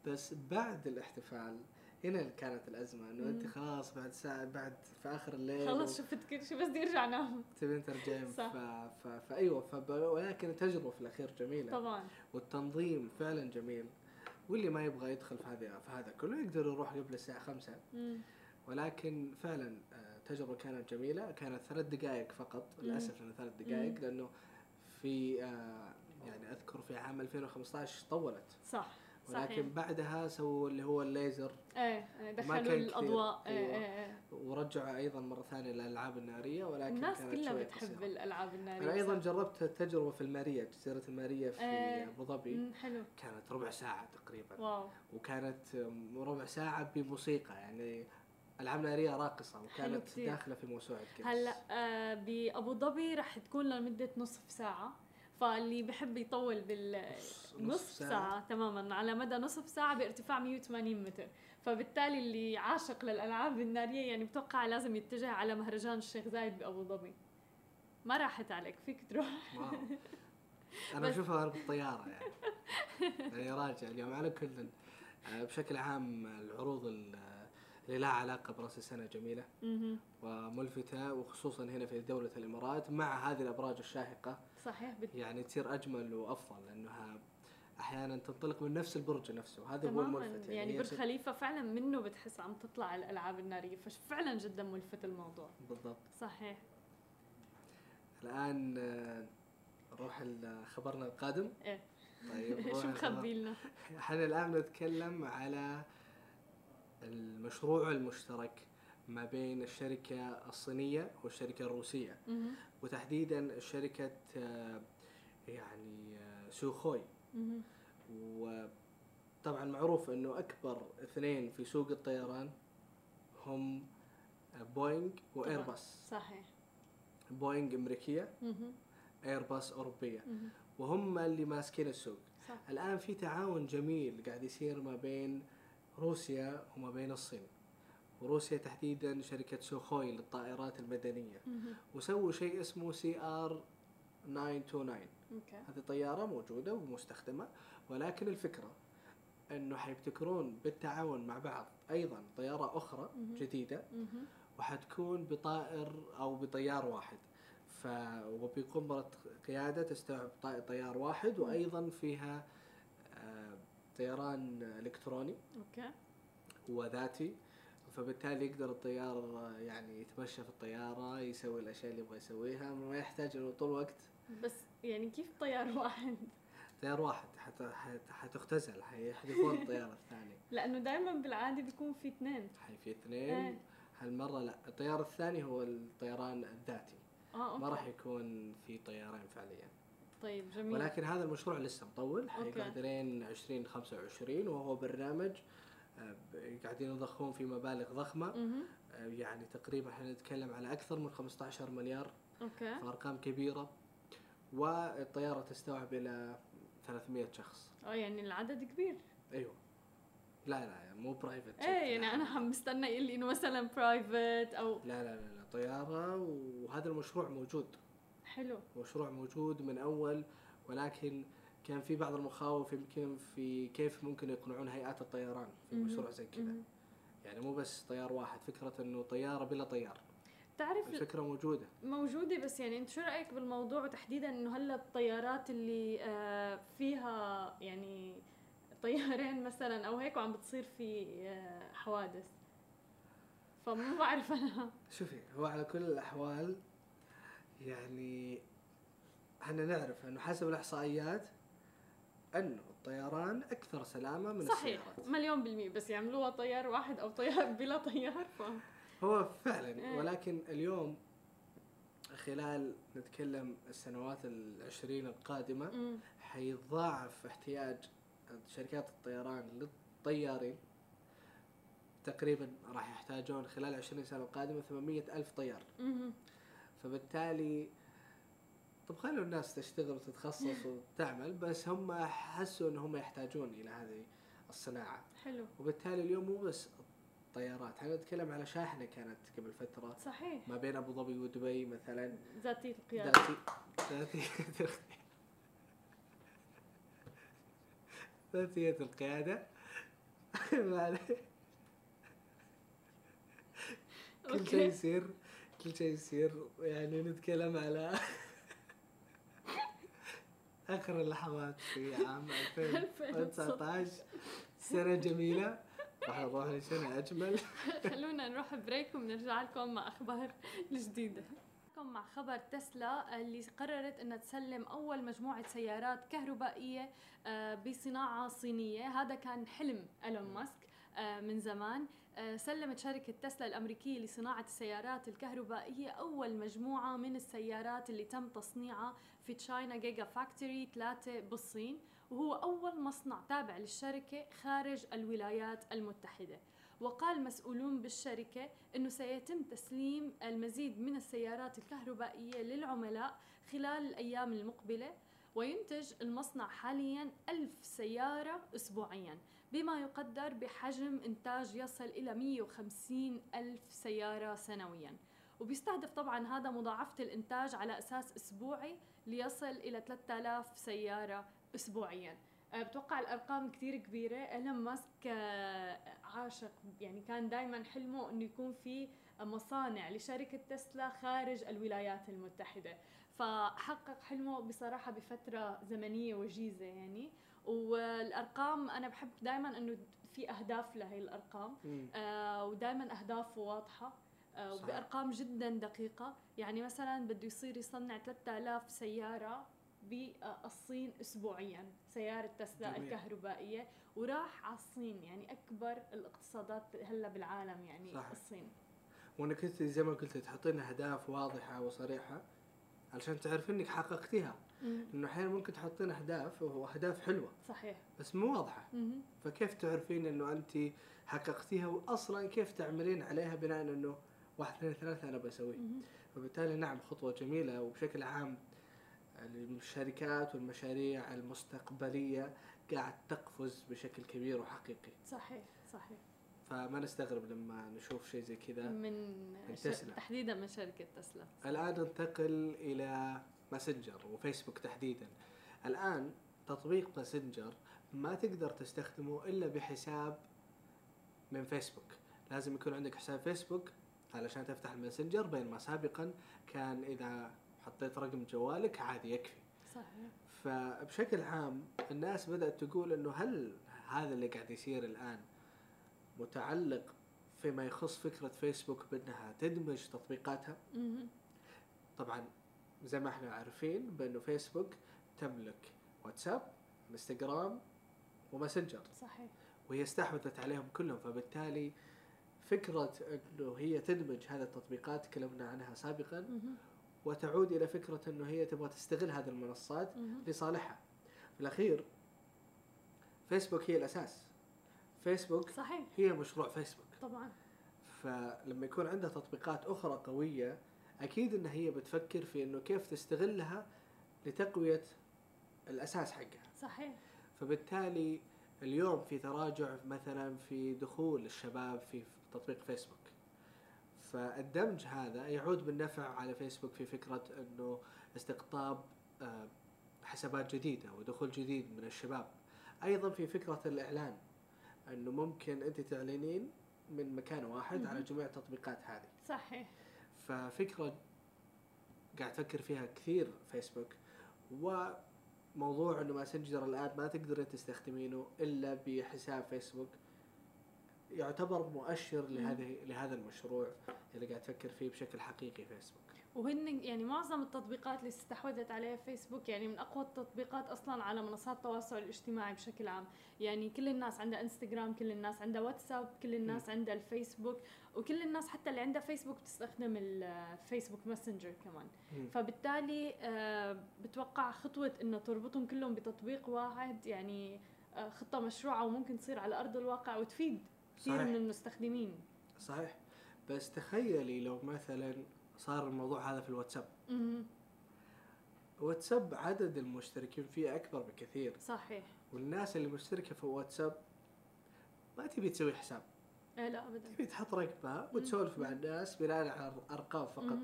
بس بعد الاحتفال هنا كانت الأزمة إنه أنت. خلاص بعد ساعة بعد في آخر الليل خلص شفت كل شيء بس بدي ارجع انام تبين ترجعين صح. ف... ف... فايوه. ولكن التجربة في الأخير جميلة. طبعا. والتنظيم فعلا جميل. واللي ما يبغى يدخل في هذا في هذا كله يقدر يروح قبل الساعة 5 مم. ولكن فعلا آه، التجربه كانت جميلة كانت ثلاث دقائق فقط. للأسف انها ثلاث دقائق. لأنه في آه، يعني أذكر في عام 2015 طولت صح صحيح. ولكن بعدها سووا اللي هو الليزر إيه إيه، دخلوا الأضواء. إيه أيوة. إيه إيه ورجعوا أيضا مرة ثانية الالعاب النارية ولكن الناس كلها بتحب. الألعاب النارية أنا أيضا صح؟ جربت التجربة في الماريه جزيرة الماريه في إيه. أبو ظبي مم، حلو كانت ربع ساعة تقريبا واو وكانت ربع ساعة بموسيقى يعني ألعاب نارية راقصة وكانت. داخلة في موسوعة جينيس هلأ آه بأبو ظبي رح تكون لمدة نصف ساعة فاللي بحب يطول بال نص- نصف ساعة. ساعة تماما على مدى نصف ساعة بارتفاع 180 متر فبالتالي اللي عاشق للألعاب النارية يعني بتوقع لازم يتجه على مهرجان الشيخ زايد بأبو ظبي ما راحت عليك فيك تروح واو. أنا بس- أشوفها وأنا بالطيارة يعني [laughs] يعني راجع اليوم على كل بشكل عام العروض ال- اللي لها علاقة برأس السنة جميلة مهم. وملفتة وخصوصا هنا في دولة الإمارات مع هذه الأبراج الشاهقة صحيح بت... يعني تصير أجمل وأفضل لأنها أحيانا تنطلق من نفس البرج نفسه. هذا هو الملفت. يعني هي برج خليفة فعلا منه بتحس عم تطلع الألعاب النارية ففعلا جدا ملفت الموضوع. بالضبط. صحيح. الآن آه، نروح ال- خبرنا القادم. إيه. طيب [laughs] شو مخبي لنا؟ إحنا الآن نتكلم على المشروع المشترك ما بين الشركة الصينية والشركة الروسية مهم. وتحديدا شركة آه، يعني آه، سوخوي. وطبعا معروف إنه أكبر اثنين في سوق الطيران هم بوينغ وإيرباص صحيح بوينغ أمريكية مهم. إيرباص أوروبية مهم. وهم اللي ماسكين السوق صح الآن في تعاون جميل قاعد يصير ما بين روسيا وما بين الصين وروسيا تحديدا شركة سوخوي للطائرات المدنية. وسووا شيء اسمه CR 929 أوكي. هذه طيارة موجودة ومستخدمة ولكن الفكرة أنه حيبتكرون بالتعاون مع بعض أيضا طيارة أخرى مهم. وحتكون بطائر أو بطيار واحد. ف وبيكون برة قيادة تستوعب طي- طيار واحد. وأيضا فيها آه، طيران إلكتروني أوكي. وذاتي. فبالتالي يقدر الطيار آه، يعني يتمشى في الطيارة يسوي الأشياء اللي يبغى يسويها ما يحتاج إنه طول الوقت. بس يعني كيف طيار واحد؟ طيار واحد حت... حت... حتختزل حيحذفون الطيارة الثانية. [laughs] لأنه دائما بالعاده بيكون في اثنين. هي في اثنين. إيه. هالمرة لا الطيار الثاني هو الطيران الذاتي. okay. ما راح يكون في طيارين فعليا. طيب جميل. ولكن هذا المشروع لسه مطول. حيقعد لين 2025 وهو برنامج آه، قاعدين يضخون في مبالغ ضخمة. مهم. آه، يعني تقريبا إحنا نتكلم على أكثر من 15 مليار okay. فأرقام كبيرة والطيارة تستوعب إلى 300 شخص. آه يعني العدد كبير. أيوه. لا لا مو private إيه يعني أنا عم بستنى يقول لي إنه مثلا private أو لا لا لا, لا طيارة وهذا المشروع موجود. حلو. مشروع موجود من أول ولكن كان في بعض المخاوف يمكن في كيف ممكن يقنعون هيئات الطيران في. مشروع زي كذا. يعني مو بس طيار واحد فكرة إنه طيارة بلا طيار. تعرف الفكرة موجودة. موجودة بس يعني أنت شو رأيك بالموضوع وتحديدا إنه هلأ الطيارات اللي آه، فيها يعني طيارين مثلا أو هيك وعم بتصير في آه، حوادث؟ فما بعرف أنا. شوفي هو على كل الأحوال يعني إحنا نعرف إنه حسب الإحصائيات انه الطيران أكثر سلامة من صحيح السيارات مليون بالمية بس يعملوها طيار واحد أو طيار [laughs] بلا طيار ف هو فعلا إيه. ولكن اليوم خلال نتكلم السنوات العشرين القادمة مم. حيتضاعف احتياج شركات الطيران للطيارين تقريبا راح يحتاجون خلال 20 سنة القادمة 800 ألف طيار مهم. فبالتالي طب خلوا الناس تشتغل وتتخصص وتعمل بس هم حسوا إنهم يحتاجون إلى هذه الصناعة. حلو. وبالتالي اليوم مو بس الطيارات إحنا نتكلم على شاحنة كانت قبل فترة؟ صحيح. ما بين أبو ظبي ودبي مثلا. ذاتية القيادة. ذاتي ذاتية ذاتية القيادة. [laughs] ما. كل شيء يصير كل شيء يصير. يعني نتكلم على آخر اللحظات في عام [laughs] 2019 سنة جميلة. راح نروح لسنة أجمل. [laughs] خلونا نروح بريك وبنرجع لكم مع أخبار معكم مع خبر تسلا اللي قررت إنها تسلم أول مجموعة سيارات كهربائية آه، بصناعة صينية. هذا كان حلم إيلون ماسك آه، من زمان. آه، سلمت شركة تسلا الأمريكية لصناعة السيارات الكهربائية أول مجموعة من السيارات اللي تم تصنيعها في China Gigafactory 3 بالصين وهو أول مصنع تابع للشركة خارج الولايات المتحدة. وقال مسؤولون بالشركة أنه سيتم تسليم المزيد من السيارات الكهربائية للعملاء خلال الأيام المقبلة وينتج المصنع حاليا ألف سيارة أسبوعيا بما يقدر بحجم إنتاج يصل إلى 150 ألف سيارة سنويا. وبيستهدف طبعا هذا مضاعفة الإنتاج على أساس أسبوعي ليصل إلى 3000 سيارة أسبوعيا. أه، بتوقع الأرقام كثير كبيرة. إيلون ماسك أه، عاشق يعني كان دائما حلمه إنه يكون في مصانع لشركة تسلا خارج الولايات المتحدة. فحقق حلمه بصراحة بفترة زمنية وجيزة يعني. والأرقام أنا بحب دائما إنه في أهداف لهي الأرقام. آه ودائما أهدافه واضحة. وبأرقام جدا دقيقة. يعني مثلا بده يصير يصنع 3000 سيارة بالصين اسبوعيا سيارة تسلا جميل. الكهربائية وراح على الصين. يعني أكبر الاقتصادات هلأ بالعالم يعني صح. الصين. وانك انت زي ما قلت تحطين أهداف واضحة وصريحة علشان تعرف إنك حققتيها. إنه أحيانا ممكن تحطين أهداف واهداف حلوة. صحيح. بس مو واضحة. مم. فكيف تعرفين إنه أنت حققتيها؟ واصلا كيف تعملين عليها بناء إنه واحد اثنين ثلاثة أنا بسويه. فبالتالي نعم خطوة جميلة. وبشكل عام الشركات والمشاريع المستقبلية قاعد تقفز بشكل كبير وحقيقي. صحيح صحيح. فما نستغرب لما نشوف شيء زي كذا من, من تسلا. تحديدا من شركة تسلا. الآن ننتقل إلى ماسنجر وفيسبوك تحديدا. الآن تطبيق ماسنجر ما تقدر تستخدمه إلا بحساب من فيسبوك. لازم يكون عندك حساب فيسبوك علشان تفتح الماسنجر بينما سابقا كان إذا حطيت رقم جوالك عادي يكفي. صحيح. فبشكل عام الناس بدأت تقول إنه هل هذا اللي قاعد يصير الآن متعلق فيما يخص فكرة فيسبوك بأنها تدمج تطبيقاتها؟ طبعا زي ما إحنا عارفين بأنه فيسبوك تملك واتساب إنستغرام وماسنجر. صحيح. وهي استحوذت عليهم كلهم فبالتالي فكرة إنه هي تدمج هذه التطبيقات تكلمنا عنها سابقا وتعود إلى فكرة إنه هي تبغى تستغل هذه المنصات لصالحها. في الأخير فيسبوك هي الأساس. فيسبوك صحيح. هي مشروع فيسبوك. طبعا. فلما يكون عندها تطبيقات أخرى قوية أكيد إن هي بتفكر في إنه كيف تستغلها لتقوية الأساس حقها. صحيح. فبالتالي اليوم في تراجع مثلا في دخول الشباب في تطبيق فيسبوك. فالدمج هذا يعود بالنفع على فيسبوك في فكرة أنه استقطاب آه، حسابات جديدة ودخول جديد من الشباب. أيضا في فكرة الإعلان أنه ممكن أنت تعلنين من مكان واحد على جميع التطبيقات هذه. صحيح. ففكرة قاعد أفكر فيها كثير فيسبوك وموضوع أنه ماسنجر الآن ما تقدرين تستخدمينه إلا بحساب فيسبوك. يعتبر مؤشر لهذه لهذا المشروع اللي قاعد تفكر فيه بشكل حقيقي فيسبوك وهن يعني معظم التطبيقات اللي استحوذت عليها فيسبوك يعني من أقوى التطبيقات أصلا على منصات التواصل الاجتماعي بشكل عام يعني كل الناس عندها انستغرام كل الناس عندها واتساب كل الناس م. عندها الفيسبوك وكل الناس حتى اللي عندها فيسبوك بتستخدم الفيسبوك ماسنجر كمان م. فبالتالي آه، بتوقع خطوة إنه تربطهم كلهم بتطبيق واحد يعني آه، خطة مشروعة وممكن تصير على أرض الواقع وتفيد كثير من المستخدمين. صحيح. بس تخيلي لو مثلا صار الموضوع هذا في الواتساب. واتساب عدد المشتركين فيه أكبر بكثير. صحيح. والناس اللي مشتركة في واتساب ما تبي تسوي حساب. إيه لا ابدا. تبي تحط رقمها وتسولف مع الناس بناء على أرقام فقط.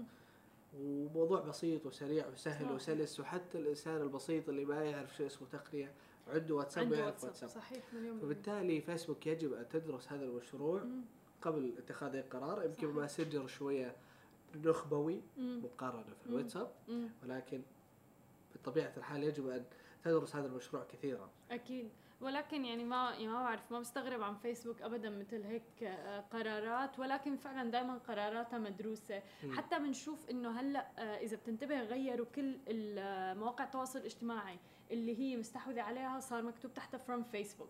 وموضوع بسيط وسريع وسهل صح. وسلس وحتى الإنسان البسيط اللي ما يعرف شو اسمه تقنية عنده واتساب ويعرف واتساب صحيح مليون فبالتالي فيسبوك يجب أن تدرس هذا المشروع مم. قبل اتخاذ أي قرار يمكن ماسنجر شوية نخبوي مقارنة في الواتساب ولكن بطبيعة الحال يجب أن تدرس هذا المشروع كثيرا. أكيد. ولكن يعني ما يعني ما بعرف ما بستغرب عن فيسبوك ابدا مثل هيك آه، قرارات ولكن فعلا دائما قراراتها مدروسة مم. حتى بنشوف إنه هلأ آه، إذا بتنتبه غيروا كل ال- مواقع التواصل الاجتماعي اللي هي مستحوذة عليها صار مكتوب تحتها فروم فيسبوك.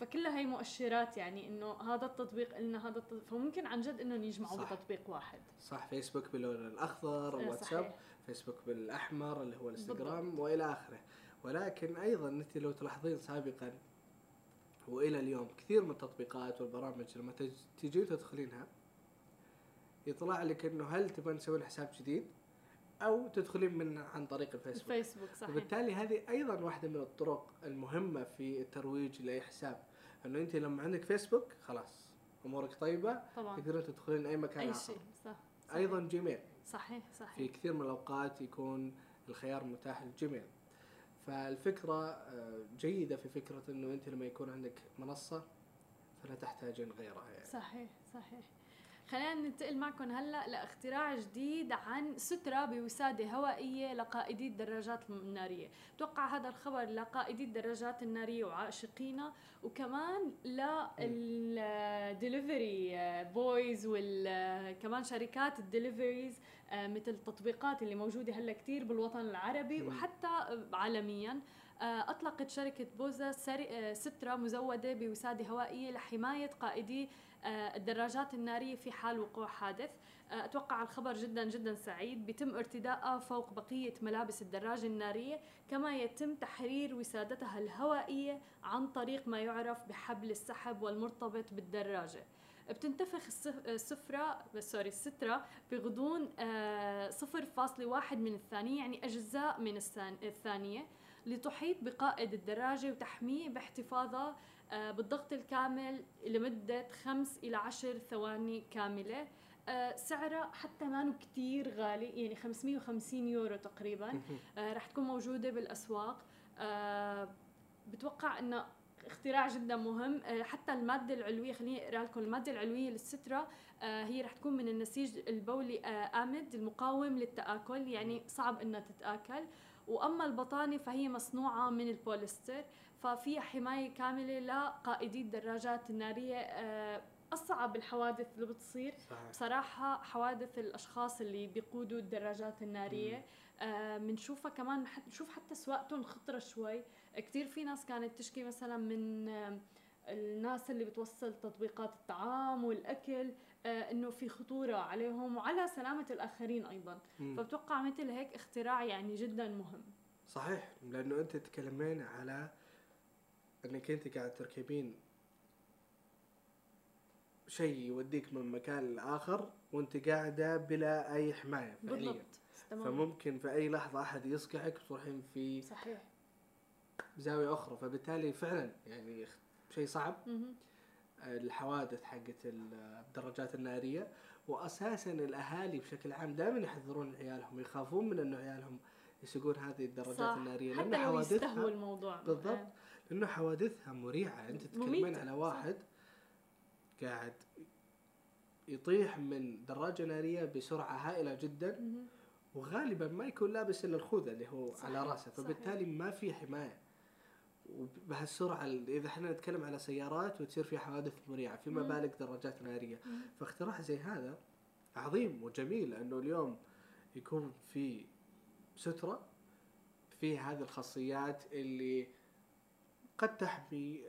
فكلها هي مؤشرات يعني إنه هذا التطبيق لنا هذا التطبيق فممكن عن جد إنهم يجمعوا صح. بتطبيق واحد صح فيسبوك باللون الأخضر آه، واتساب. فيسبوك بالأحمر اللي هو الإنستغرام وإلى آخره ولكن أيضا أنت لو تلاحظين سابقا وإلى اليوم كثير من التطبيقات والبرامج لما تج- تجي تدخلينها يطلع لك إنه هل تبغين تسوين حساب جديد أو تدخلين من عن طريق الفيسبوك. الفيسبوك صحيح. وبالتالي هذه أيضا واحدة من الطرق المهمة في الترويج لأي حساب. إنه أنت لما عندك فيسبوك خلاص أمورك طيبة طبعا. تقدرين تدخلين أي مكان أي. شيء صح صحيح. أيضا جيميل صحيح في صحيح كثير من الأوقات يكون الخيار متاح للجيميل فالفكرة آه، جيدة في فكرة إنه أنت لما يكون عندك منصة فلا تحتاجين غيرها يعني. صحيح صحيح. خلينا ننتقل معكم هلأ لاختراع جديد عن سترة بوسادة هوائية لقائدي الدراجات النارية، بتوقع هذا الخبر لقائدي الدراجات النارية وعاشقينها وكمان لل delivery boys وكمان شركات ال deliveries مثل التطبيقات اللي موجودة هلأ كتير بالوطن العربي. وحتى عالميا آه، أطلقت شركة بوزا آه، سترة مزودة بوسادة هوائية لحماية قائدي آه، الدراجات النارية في حال وقوع حادث. آه، أتوقع الخبر جدا جدا سعيد. بيتم ارتداءها فوق بقية ملابس الدراجة النارية. كما يتم تحرير وسادتها الهوائية عن طريق ما يعرف بحبل السحب والمرتبط بالدراجة. بتنتفخ السف- السفرة سوري السترة بغضون آه، 0.1 من الثانية يعني أجزاء من الثان- الثانية. لتحيط بقائد الدراجة وتحميه باحتفاظها آه، بالضغط الكامل لمدة خمس إلى عشر ثواني كاملة. آه، سعرها حتى ما كتير غالي يعني 550 يورو تقريبا. آه، رح تكون موجودة بالأسواق. بتوقع أنه اختراع جدا مهم. حتى المادة العلوية خليني أقرأ لكم المادة العلوية للسترة آه، هي رح تكون من النسيج البولي آمد المقاوم للتآكل. يعني صعب أنها تتآكل. وأما البطانة فهي مصنوعة من البوليستر ففيها حماية كاملة لقائدي الدراجات النارية آه، أصعب الحوادث اللي بتصير. صحيح. بصراحة حوادث الأشخاص اللي بيقودوا الدراجات النارية آه بنشوفها كمان حت- نشوف حتى سواقتهم خطرة شوي. كتير في ناس كانت تشكي مثلا من آه، الناس اللي بتوصل تطبيقات الطعام والأكل آه إنه في خطورة عليهم وعلى سلامة الآخرين أيضا. مم. فبتوقع مثل هيك اختراع يعني جدا مهم. صحيح. لأنه أنت تتكلمين على إنك أنت قاعد تركبين شيء يوديك من مكان لآخر وأنت قاعدة بلا أي حماية فعليا. بالضبط. تمام. فممكن في أي لحظة أحد يصقعك تروحين في صحيح. زاوية أخرى. فبالتالي فعلا يعني شيء صعب. مهم. الحوادث حقت الدراجات النارية واساسا الأهالي بشكل عام دائما يحذرون عيالهم يخافون من إنه عيالهم يسوقون هذه الدراجات صح النارية حتى لأن لو يستهووا حوادثها الموضوع بالضبط. آه. لأنه حوادثها مريعة أنت تتكلمين على صح. واحد قاعد يطيح من دراجة نارية بسرعة هائلة جدا. وغالبا ما يكون لابس إلا الخوذة اللي هو صحيح، على رأسه صحيح. فبالتالي ما في حماية وبهالسرعه ال- إذا إحنا نتكلم على سيارات وتصير في حوادث مريعة مم. بالك دراجات ناريه. فاختراع زي هذا عظيم وجميل انه اليوم يكون في سترة في هذه الخاصيات اللي قد تحمي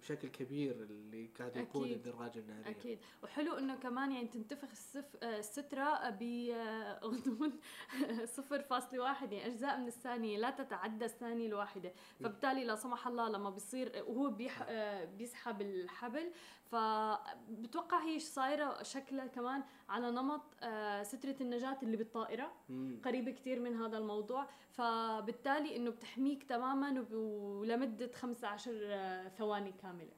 بشكل كبير اللي قاعد يقود أكيد. الدراجه الناريه أكيد. وحلو إنه كمان يعني تنتفخ السف... آه، السترة بغضون [laughs] 0.1 يعني أجزاء من الثانية لا تتعدى الثانية الواحدة. فبالتالي لا سمح الله لما بيصير وهو بيح... آه، بيسحب الحبل فبتوقع هي صايرة شكلها كمان على نمط آه، سترة النجاة اللي بالطائرة. مم. قريبة كتير من هذا الموضوع. فبالتالي إنه بتحميك تماما ولمدة 15 آه، ثواني كاملة.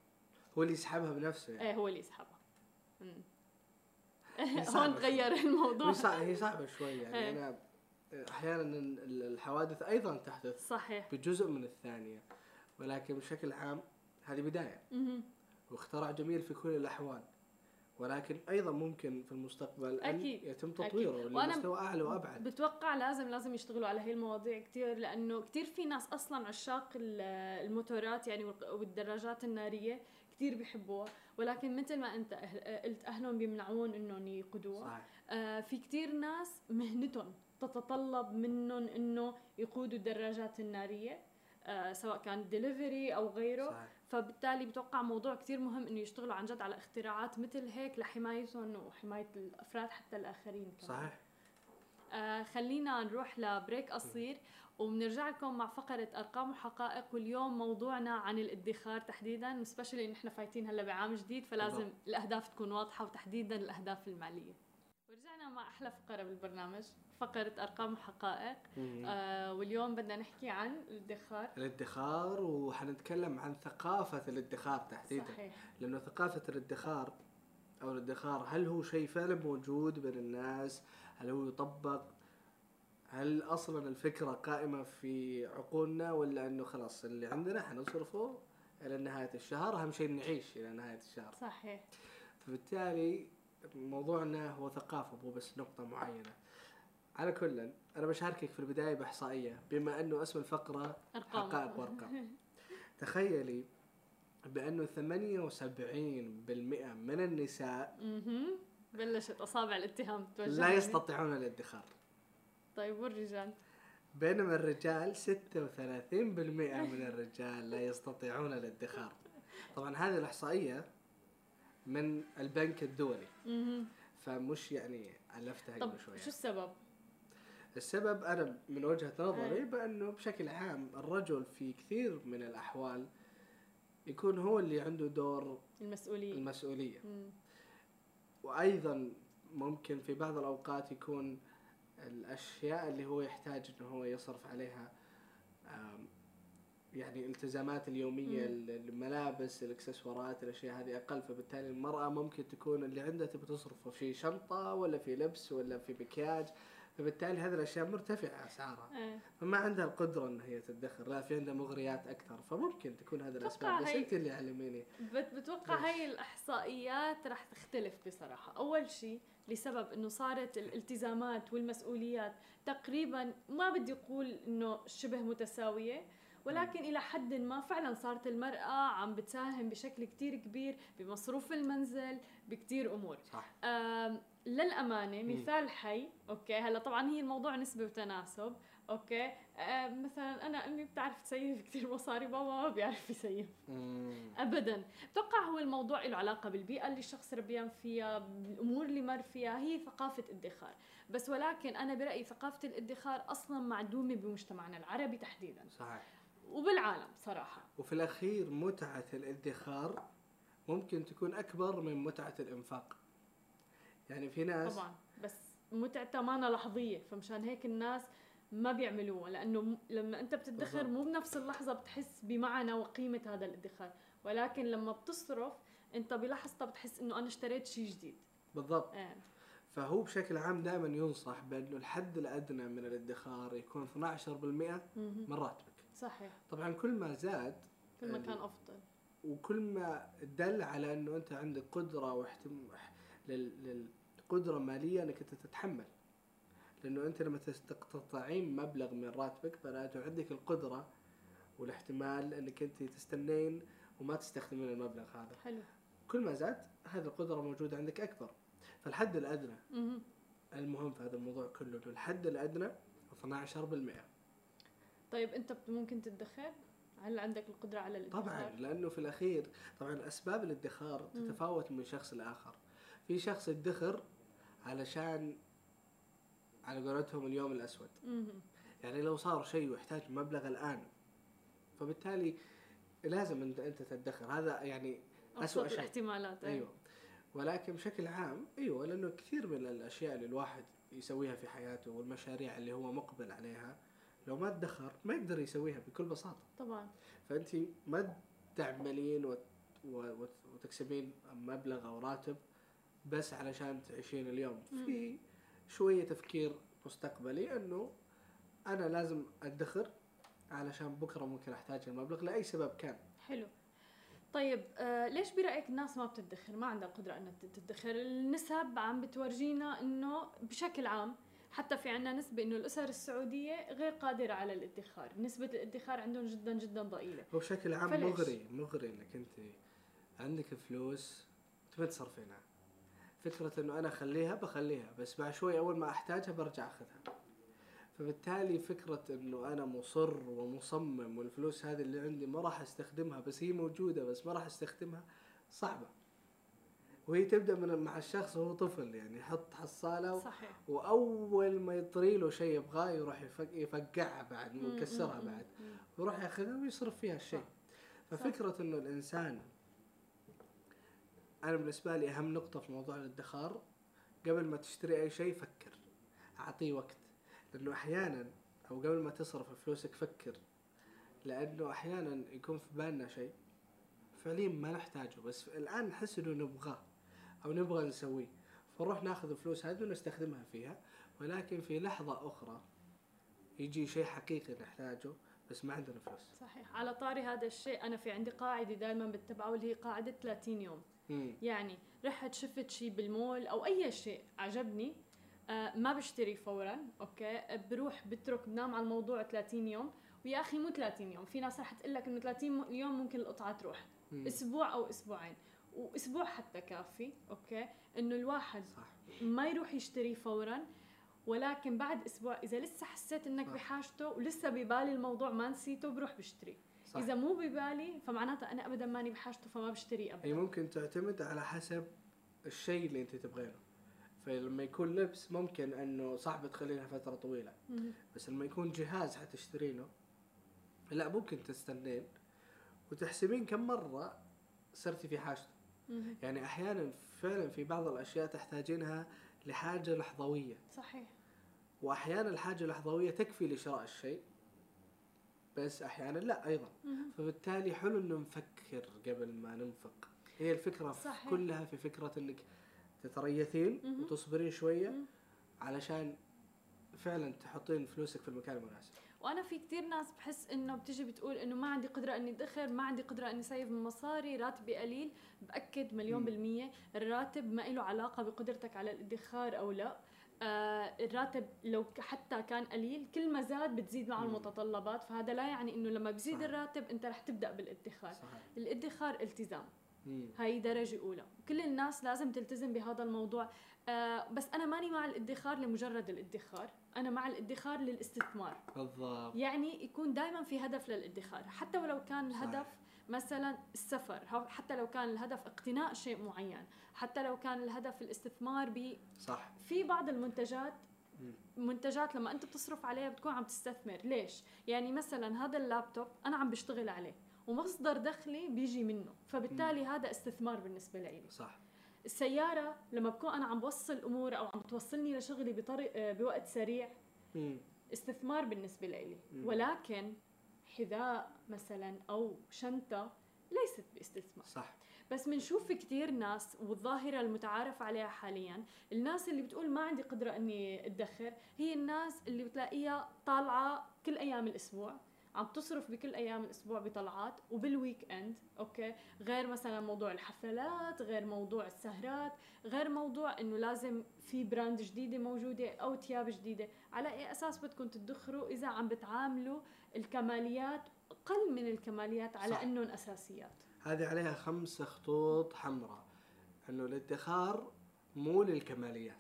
هو اللي يسحبها بنفسه يعني. إيه هو اللي يسحبها. [laughs] هون تغير الموضوع. هي صعبة شوي يعني. إيه. أنا أحيانا ال- الحوادث أيضا تحدث صحيح. بجزء من الثانية. ولكن بشكل عام هذه بداية. واختراع جميل في كل الأحوال. ولكن أيضا ممكن في المستقبل أن أكيد. يتم. تطويره لمستوى أعلى وأبعد. بتوقع لازم لازم يشتغلوا على هي المواضيع كتير لأنه كتير في ناس أصلا عشاق ال- الموتورات يعني والدراجات النارية كتير بيحبوها. ولكن مثل ما أنت أهل- قلت أهلهم بيمنعون إنهم يقودوها. صحيح. آه في كتير ناس مهنتهم تتطلب منهم إنه يقودوا الدراجات النارية آه سواء كان ديليفري أو غيره. صحيح. فبالتالي بتوقع موضوع كتير مهم إنه يشتغلوا عن جد على اختراعات مثل هيك لحمايتهم وحماية الأفراد حتى الآخرين كمان. صحيح آه خلينا نروح ل break قصير وبنرجع لكم مع فقرة أرقام وحقائق واليوم موضوعنا عن الادخار تحديدا سبيشلي إن إحنا فايتين هلأ بعام جديد فلازم. الأهداف تكون واضحة وتحديدا الأهداف المالية ورجعنا مع أحلى فقرة بالبرنامج فقرة أرقام وحقائق. آه واليوم بدنا نحكي عن الادخار. الادخار وحنتكلم عن ثقافة الادخار تحديدا. صحيح. لأنه ثقافة الادخار أو الادخار هل هو شيء فعلا موجود بين الناس؟ هل هو يطبق؟ هل أصلا الفكرة قائمة في عقولنا ولا أنه خلاص اللي عندنا حنصرفه إلى نهاية الشهر؟ أهم شيء نعيش إلى نهاية الشهر. صحيح. فبالتالي موضوعنا هو ثقافة مو بس نقطة معينة. على كل أنا بشاركك في البداية بإحصائية بما أنه اسم الفقرة أرقام حقائق وأرقام [laughs] تخيلي بأنه 78% من النساء. بلشت أصابع الاتهام لا توجهني. يستطيعون الادخار طيب والرجال بينما الرجال 36% من الرجال لا يستطيعون الادخار طبعا هذه الإحصائية من البنك الدولي. فمش يعني ألفتها طب قبل شوية شو السبب؟ السبب أنا من وجهة نظري. بأنه بشكل عام الرجل في كثير من الأحوال يكون هو اللي عنده دور المسؤولية المسؤولية مم. وأيضا ممكن في بعض الأوقات يكون الأشياء اللي هو يحتاج إنه هو يصرف عليها يعني الالتزامات اليومية مم. الملابس الإكسسوارات الأشياء هذه أقل فبالتالي المرأة ممكن تكون اللي عندها تبي تصرف في شنطة ولا في لبس ولا في مكياج فبالتالي هذه الأشياء مرتفعة أسعارها. إيه. فما عندها القدرة إن هي تدخر لا في عندها مغريات أكثر فممكن تكون هذه الأسباب. بس أنت اللي علميني. بت- بتوقع؟ هاي الإحصائيات رح تختلف بصراحة. أول شيء لسبب إنه صارت الالتزامات والمسؤوليات تقريبا ما بدي أقول إنه شبه متساوية ولكن إلى حد ما فعلا صارت المرأة عم بتساهم بشكل كتير كبير بمصروف المنزل بكتير أمور. صح. آم، للأمانة مثال حي okay؟ هلأ طبعا هي الموضوع نسبة وتناسب okay؟ آم، مثلا أنا أمي بتعرف ت save [laughs] كتير مصاري بابا ما بيعرف ي save. ابدا. بتوقع هو الموضوع له علاقة بالبيئة اللي الشخص ربيان فيها بالأمور اللي مر فيها هي ثقافة ادخار. بس ولكن أنا برأيي ثقافة الادخار أصلا معدومة بمجتمعنا العربي تحديدا. صحيح. وبالعالم صراحة. وفي الأخير متعة الادخار ممكن تكون أكبر من متعة الإنفاق. يعني في ناس طبعا بس متعتها مانا لحظية فمشان هيك الناس ما بيعملوها لأنه لما أنت بتدخر. مو بنفس اللحظة بتحس بمعنى وقيمة هذا الادخار ولكن لما بتصرف أنت بلحظتها بتحس إنه أنا اشتريت شيء جديد بالضبط آه. فهو بشكل عام دائما ينصح بأنه الحد الأدنى من الادخار يكون 12% مهم. من راتبك صحيح طبعا كل ما زاد كل ما كان أفضل وكل ما دل على أنه أنت عندك قدرة واحتم... لل... للقدرة مالية أنك أنت تتحمل. لأنه أنت لما تستقطعين مبلغ من راتبك معناته عندك القدرة والاحتمال أنك أنت تستنين وما تستخدمين المبلغ هذا. حلو. كل ما زاد هذه القدرة موجودة عندك أكبر. فالحد الأدنى مهم. المهم في هذا الموضوع كله الحد الأدنى 12% طيب أنت ممكن تدخر؟ هل عندك القدرة على الادخار؟ طبعا لأنه في الأخير طبعا أسباب الادخار. تتفاوت من شخص لآخر. في شخص يدخر علشان على قولتهم اليوم الأسود. مهم. يعني لو صار شيء ويحتاج مبلغ الآن فبالتالي لازم أنت أنت تدخر. هذا يعني ابسط شيء. الاحتمالات أيوة. أيوه. ولكن بشكل عام أيوه لأنه كثير من الأشياء اللي الواحد يسويها في حياته والمشاريع اللي هو مقبل عليها لو ما ادخر ما يقدر يسويها بكل بساطة. طبعا. فأنت ما تعملين وت- و- وت- وتكسبين مبلغ أو راتب بس علشان تعيشين اليوم. في شوية تفكير مستقبلي إنه أنا لازم أدخر علشان بكرة ممكن أحتاج المبلغ لأي سبب كان حلو طيب آه ليش برأيك الناس ما بتدخر ما عندها القدرة إنها تدخر النسب عم بتورجينا إنه بشكل عام حتى في عندنا نسبة إنه الأسر السعودية غير قادرة على الادخار، نسبة الادخار عندهم جدا جدا ضئيلة. وبشكل عام فليش؟ مغري مغري إنك أنت عندك فلوس تبي تصرفينها. فكرة إنه أنا أخليها بخليها بس بعد شوي أول ما أحتاجها برجع أخذها. فبالتالي فكرة إنه أنا مصر ومصمم والفلوس هذه اللي عندي ما راح أستخدمها بس هي موجودة بس ما راح أستخدمها صعبة. وهي تبدأ من مع الشخص وهو طفل يعني يحط حصالة صحيح. وأول ما يطري له شيء يبغاه يروح يفقعها بعد مم، يكسرها مم، بعد. ويروح ياخذها ويصرف فيها الشيء. ففكرة إنه الإنسان أنا بالنسبة لي أهم نقطة في موضوع الادخار قبل ما تشتري أي شيء فكر أعطيه وقت. لأنه أحيانا أو قبل ما تصرف فلوسك فكر لأنه أحيانا يكون في بالنا شيء فعليا ما نحتاجه. بس الآن نحس إنه نبغاه أو نبغى نسويه. فنروح ناخذ الفلوس هذه ونستخدمها فيها. ولكن في لحظة أخرى يجي شيء حقيقي نحتاجه بس ما عندنا فلوس. صحيح. على طاري هذا الشيء أنا في عندي قاعدة دائما بتبعها واللي هي قاعدة 30 يوم. مم. يعني رحت شفت شيء بالمول أو أي شيء عجبني آه ما بشتري فورا أوكي؟ بروح بترك بنام على الموضوع 30 يوم. ويا أخي مو 30 يوم في ناس رح تقول لك إنه 30 يوم ممكن القطعة تروح. مم. أسبوع أو أسبوعين. وأسبوع حتى كافي okay؟ إنه الواحد صح. ما يروح يشتري فورا. ولكن بعد أسبوع إذا لسه حسيت إنك. بحاجته ولسه ببالي الموضوع ما نسيته بروح بشتري. صح. إذا مو ببالي فمعناتها أنا ابدا ماني بحاجته فما بشتري هي ابدا ممكن تعتمد على حسب الشيء اللي أنت تبغينه. فلما يكون لبس ممكن إنه صعب تخلينها فترة طويلة. بس لما يكون جهاز حتشترينه لا ممكن تستنين وتحسبين كم مرة صرتي في حاجته. يعني أحيانا فعلا في بعض الأشياء تحتاجينها لحاجة لحظوية. صحيح. واحيانا الحاجة اللحظوية تكفي لشراء الشيء. بس أحيانا لا أيضا. فبالتالي حلو إنه نفكر قبل ما ننفق هي الفكرة صحيح. كلها في فكرة إنك تتريثين. وتصبرين شوية. علشان فعلا تحطين فلوسك في المكان المناسب وأنا في كتير ناس بحس إنه بتيجي بتقول إنه ما عندي قدرة إني أدخر ما عندي قدرة إني سيف من مصاري راتبي قليل بأكد مليون مم. بالمية الراتب ما له علاقة بقدرتك على الادخار أو لا آه الراتب لو حتى كان قليل كل ما زاد بتزيد معه. المتطلبات. فهذا لا يعني إنه لما بزيد صحيح. الراتب أنت رح تبدأ بالادخار. صحيح. الادخار التزام. مم. هاي درجة أولى. كل الناس لازم تلتزم بهذا الموضوع. آه بس أنا ماني مع الادخار لمجرد الادخار. أنا مع الادخار للاستثمار. بالضبط. يعني يكون دائما في هدف للادخار. حتى ولو كان الهدف صحيح. مثلا السفر حتى لو كان الهدف اقتناء شيء معين حتى لو كان الهدف الاستثمار ب صح. في بعض المنتجات. منتجات لما أنت بتصرف عليها بتكون عم تستثمر. ليش؟ يعني مثلا هذا اللابتوب أنا عم بشتغل عليه ومصدر دخلي بيجي منه فبالتالي هذا استثمار بالنسبة لي. صح. السيارة لما بكون أنا عم بوصل أمور أو عم توصلني لشغلي بطريق بوقت سريع مم. استثمار بالنسبة لي. ولكن حذاء مثلا أو شنطة ليست باستثمار. صح. بس بنشوف كثير ناس والظاهرة المتعارف عليها حاليا الناس اللي بتقول ما عندي قدرة أني أدخر هي الناس اللي بتلاقيها طالعة كل أيام الأسبوع عم تصرف بكل أيام الأسبوع بطلعات وبال weekend okay؟ غير مثلا موضوع الحفلات غير موضوع السهرات غير موضوع إنه لازم في براند جديدة موجودة أو ثياب جديدة. على أي أساس بدكم تدخروا إذا عم بتعاملوا الكماليات أقل من الكماليات على صح. إنهم أساسيات هذه عليها خمسة خطوط حمراء إنه الادخار مو للكماليات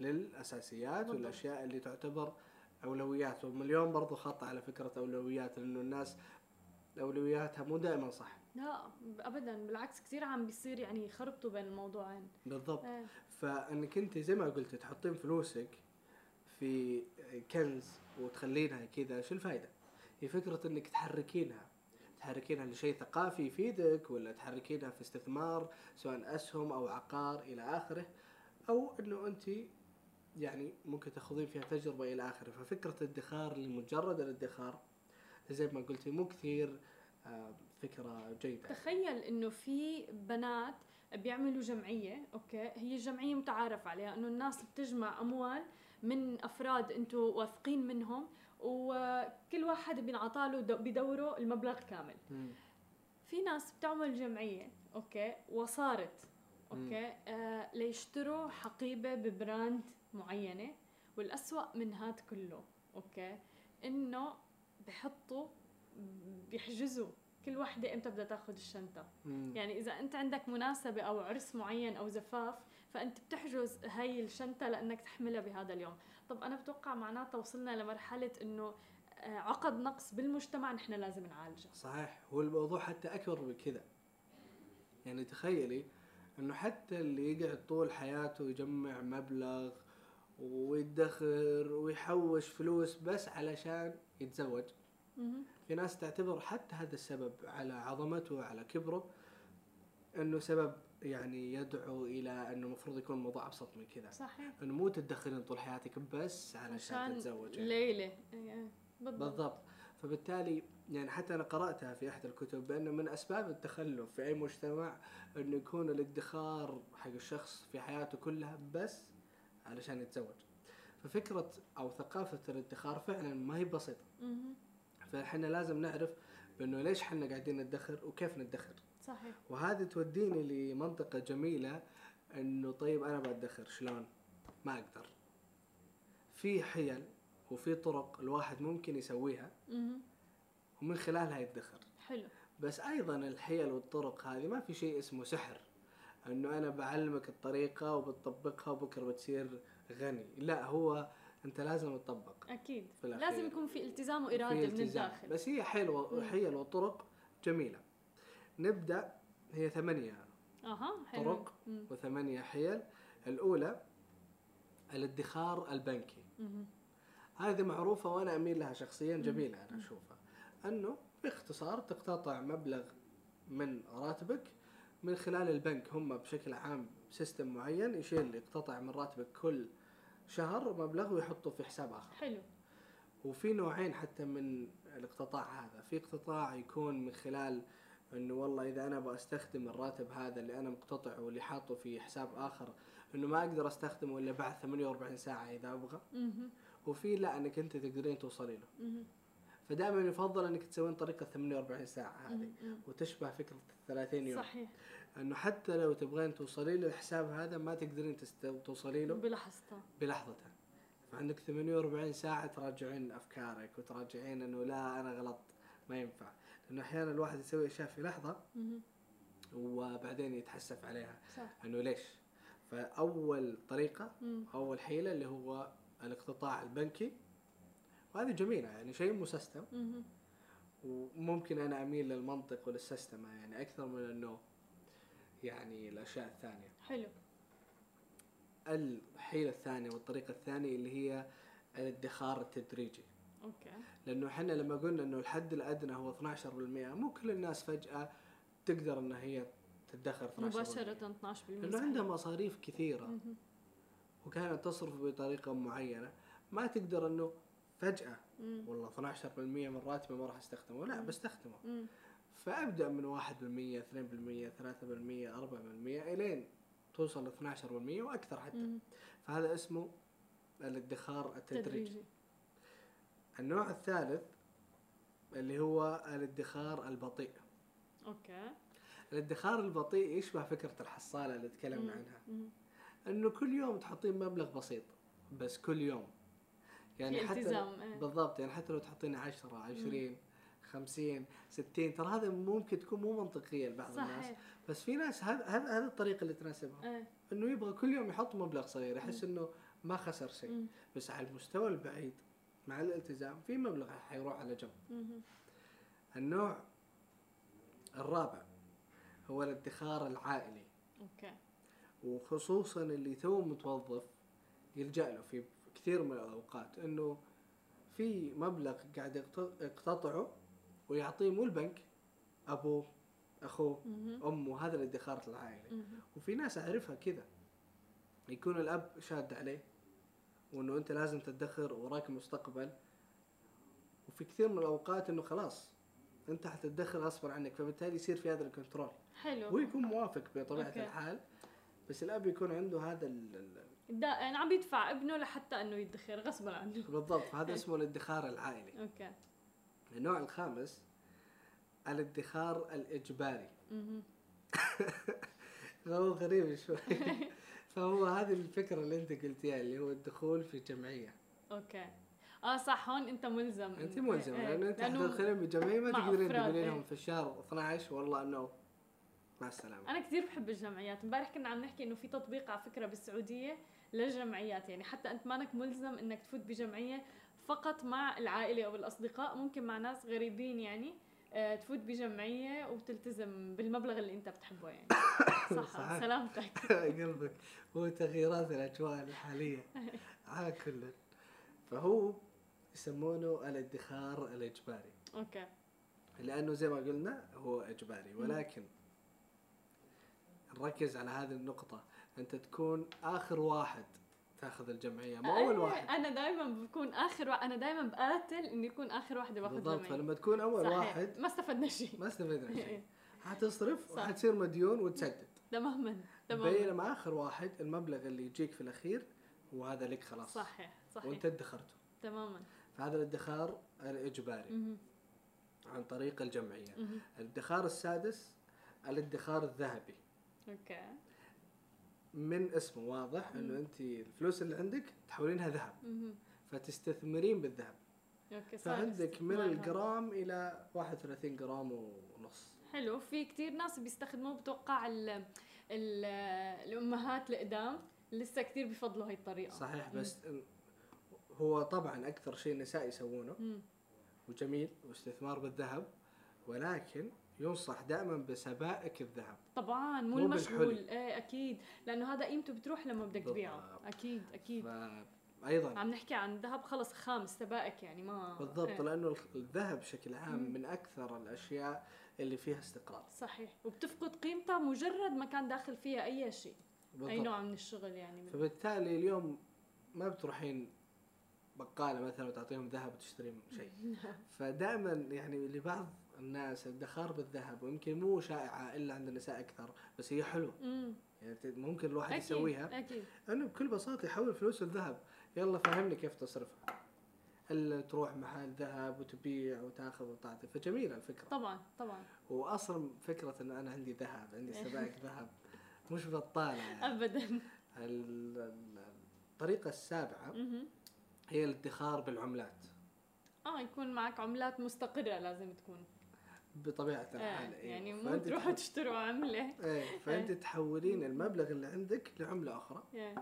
للأساسيات بالضبط. والأشياء اللي تعتبر أولويات ومليون برضو خط على فكرة أولويات لأنه الناس أولوياتها مو دائما صح لا ابدا بالعكس كثير عم بيصير يعني يخربطوا بين الموضوعين بالضبط إيه. فأنك أنت زي ما قلت تحطين فلوسك في كنز وتخلينها كذا شو الفائده؟ هي فكرة إنك تحركينها. تحركينها لشيء ثقافي يفيدك ولا تحركينها في استثمار سواء أسهم أو عقار إلى آخره أو إنه أنت يعني ممكن تاخذين فيها تجربة إلى آخره. ففكرة الادخار لمجرد الادخار زي ما قلتي مو كثير آه، فكرة جيدة. تخيل إنه في بنات بيعملوا جمعية okay هي الجمعيه متعارف عليها إنه الناس بتجمع أموال من أفراد أنتم واثقين منهم وكل واحد بينعطى له دو- بدوره المبلغ كامل. في ناس بتعمل جمعية okay؟ وصارت okay؟ آه ليشتروا حقيبة ب brand معينة والأسوأ من هاد كله أوكي؟ إنه بحطوا بيحجزوا كل وحدة إمتى بدها تاخذ الشنطة. مم. يعني إذا أنت عندك مناسبة أو عرس معين أو زفاف فأنت بتحجز هاي الشنطة لأنك تحملها بهذا اليوم. طب أنا بتوقع معناتها وصلنا لمرحلة إنه آه، عقد نقص بالمجتمع نحن لازم نعالجه. صحيح. هو الموضوع حتى أكبر من كذا. يعني تخيلي إنه حتى اللي يقعد طول حياته يجمع مبلغ ويدخر ويحوش فلوس بس علشان يتزوج. في ناس تعتبر حتى هذا السبب على عظمته على كبره إنه سبب يعني يدعو إلى أنه المفروض يكون الموضوع أبسط من كذا. صحيح. أنه مو تدخرين طول حياتك بس علشان عشان تتزوج يعني. ليلة. إيه، بالضبط. بالضبط. فبالتالي يعني حتى أنا قرأتها في أحد الكتب بأنه من أسباب التخلف في أي مجتمع انه يكون الادخار حق الشخص في حياته كلها بس علشان يتزوج. ففكرة أو ثقافة الادخار فعلا ما هي بسيطة. فإحنا لازم نعرف بأنه ليش إحنا قاعدين ندخر وكيف ندخر. صحيح. وهذه توديني لمنطقة جميلة إنه طيب أنا بأدخر شلون؟ ما أقدر. في حيل وفي طرق الواحد ممكن يسويها مهم. ومن خلالها يدخر. حلو. بس أيضا الحيل والطرق هذه ما في شيء اسمه سحر. إنه أنا بعلمك الطريقة وبتطبقها وبكرة بتصير غني. لا هو أنت لازم تطبق أكيد. لازم يكون في التزام وإرادة من. الداخل. بس هي حيل. حيل وطرق جميلة. نبدأ هي ثمانية. أها حلو. طرق. مم. وثمانية حيل. الأولى الادخار البنكي. مهم. هذه معروفة وأنا أميل لها شخصيا جميلة أنا أشوفها. أنه باختصار تقتطع مبلغ من راتبك من خلال البنك. هم بشكل عام سيستم معين يشيل يقتطع من راتبك كل شهر مبلغ ويحطه في حساب آخر. حلو. وفي نوعين حتى من الاقتطاع هذا. في اقتطاع يكون من خلال انه والله اذا أنا بستخدم الراتب هذا اللي أنا مقتطعه واللي حاطه في حساب آخر انه ما أقدر استخدمه إلا بعد 48 ساعة إذا أبغى. وفي لا انك انت تقدرين توصلي له. فدائما يفضل انك تسوين طريقة 48 ساعة هذه. وتشبه فكرة ال 30 يوم صحيح انه حتى لو تبغين توصلي له الحساب هذا ما تقدرين. توصلي له بلحظته بلحظته فعندك 48 ساعة تراجعين أفكارك وتراجعين إنه لا أنا غلط ما ينفع لأنه أحيانا الواحد يسوي أشياء في لحظة. وبعدين يتحسف عليها. صح. إنه ليش؟ فأول طريقة. أول حيلة اللي هو الاقتطاع البنكي. وهذه جميلة يعني شيء مسستم. وممكن أنا أميل للمنطق ولل system يعني أكثر من إنه يعني الأشياء الثانية. حلو. الحيلة الثانية والطريقة الثانية اللي هي الادخار التدريجي. okay لأنه إحنا لما قلنا إنه الحد الأدنى هو 12% مو كل الناس فجأة تقدر إن هي تدخر 12% مباشرة 12% لأنه. عندها مصاريف كثيرة. وكانت تصرف بطريقة معينة ما تقدر إنه فجأة مم. والله 12% من راتبي ما راح أستخدمه لا مم. بستخدمه مم. فأبدأ من 1% 2% 3% 4% إلين توصل ل 12% وأكثر حتى مم. فهذا اسمه الادخار التدريجي تدريجي النوع الثالث اللي هو الادخار البطيء. أوكي. الادخار البطيء يشبه فكرة الحصالة اللي تكلمنا. عنها. مم. إنه كل يوم تحطين مبلغ بسيط بس كل يوم. يعني في حتى التزام إيه. بالضبط يعني حتى لو تحطين 10 20 50 60 ترى هذا ممكن تكون مو منطقية لبعض الناس. صحيح. بس في ناس هذا هذا الطريقة اللي تناسبهم. إيه. إنه يبغى كل يوم يحط مبلغ صغير يحس إنه ما خسر شيء. بس على المستوى البعيد مع الالتزام في مبلغ حيروح على جنب. النوع الرابع هو الادخار العائلي okay وخصوصا اللي توه متوظف يلجأ له في كثير من الأوقات إنه في مبلغ قاعد يقت- يقتطعه ويعطيه مو البنك أبوه أخوه مهم. أمه هذا الادخار العائلي. وفي ناس أعرفها كذا يكون الأب شاد عليه وإنه أنت لازم تدخر وراك مستقبل. وفي كثير من الأوقات إنه خلاص أنت حتدخر غصبا عنك فبالتالي يصير في هذا ال control حلو. هو يكون موافق بطبيعة okay. الحال بس الأب يكون عنده هذا ال- يعني عم يدفع ابنه لحتى إنه يدخر غصبا عنه. بالضبط هذا [laughs] اسمه الادخار العائلي. okay. النوع الخامس الادخار الإجباري. [laughs] هو غريب شوي. [laughs] فهو هذه الفكرة اللي أنت قلتيها اللي هو الدخول في جمعية. أوكي. آه صح هون أنت ملزم. أنت ملزم إيه، لأنه أنت تدخلين بجمعية ما تقدرين تقولين إيه. لهم في الشهر 12 والله إنه مع السلامة. أنا كثير بحب الجمعيات. امبارح كنا عم نحكي إنه في تطبيق على فكرة بالسعودية للجمعيات. يعني حتى أنت مانك ملزم إنك تفوت بجمعية فقط مع العائلة أو الأصدقاء ممكن مع ناس غريبين يعني. تفوت بجمعية وتلتزم بالمبلغ اللي انت بتحبه يعني. [coughs] صح. سلامتك. [laughs] قلبك هو تغييرات الأجواء الحالية. [laughs] على كل فهو يسمونه الادخار الإجباري. أوكي. لأنه زي ما قلنا هو إجباري ولكن نركز على هذه النقطة. أنت تكون آخر واحد تاخذ الجمعية مو أول واحد. أنا دائما بكون آخر وا... أنا دائما بقاتل إني اكون آخر واحدة باخذ بالضبط فلما تكون أول صحيح. واحد ما استفدنا شيء. ما استفدنا شيء. [laughs] إيه. حتصرف. وحتصير مديون وتسدد. تماما تماما. بينما آخر واحد المبلغ اللي يجيك في الأخير وهذا لك خلاص. صحيح صحيح. وأنت ادخرته. تماما. فهذا الادخار الإجباري. عن طريق الجمعية. الادخار السادس الادخار الذهبي. okay. من اسمه واضح إنه مم. انت الفلوس اللي عندك تحولينها ذهب. فتستثمرين بالذهب okay فعندك من. الجرام إلى 31 جرام ونص حلو في كتير ناس بيستخدموه بتوقع ال ال الأمهات القدام لسه كتير بفضلوا هاي الطريقة صحيح مم. بس هو طبعا أكثر شيء النساء يسوونه مم. وجميل واستثمار بالذهب ولكن ينصح دائما بسبائك الذهب. طبعا مو المشغول. إيه أكيد. لأنه هذا قيمته بتروح لما بدك تبيعه. أكيد أكيد. فايضا عم نحكي عن ذهب خلص خامس سبائك يعني ما بالضبط إيه. لأنه الذهب بشكل عام مم. من أكثر الأشياء اللي فيها استقرار. صحيح. وبتفقد قيمتها مجرد ما كان داخل فيها أي شيء أي بالضبط. نوع من الشغل يعني. فبالتالي اليوم ما بتروحين بقالة مثلا وتعطيهم ذهب وتشترين شيء. [laughs] فدائما يعني لبعض الناس الادخار بالذهب ويمكن مو شائعة إلا عند النساء أكثر بس هي حلوة. يعني ممكن الواحد أكيد يسويها. أكيد. انه بكل بساطة يحول فلوس الذهب. يلا فهمني كيف تصرفها. الا تروح محل ذهب وتبيع وتاخذ وتعطي؟ فجميلة الفكرة. طبعا طبعا. واصلا فكرة انه أنا عندي ذهب عندي [laughs] سبائك ذهب. مش بطالة يعني. ابدا. ال- ال- الطريقة السابعة. هي الادخار بالعملات. آه يكون معك عملات مستقرة لازم تكون. بطبيعة آه الحال أيوة. يعني مو تروحوا تشتروا عملة. إيه فأنت تحولين المبلغ اللي عندك لعملة أخرى. يعني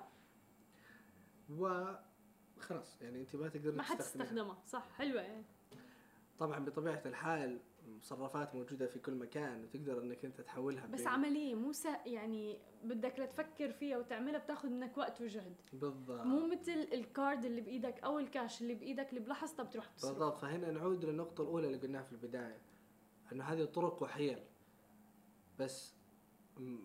وخلاص يعني أنت ما تقدرين ما. حتستخدمها صح حلوة يعني طبعا بطبيعة الحال مصرفات موجودة في كل مكان وتقدر إنك أنت تحولها بس بين- عملية مو يعني بدك لتفكر فيها وتعملها بتاخذ منك وقت وجهد. بالضبط. مو مثل الكارد اللي بإيدك أو الكاش اللي بإيدك اللي بلحظتها بتروح تصرف. بالضبط. فهنا نعود للنقطة الأولى اللي قلناها في البداية. أنه هذه طرق وحيل. بس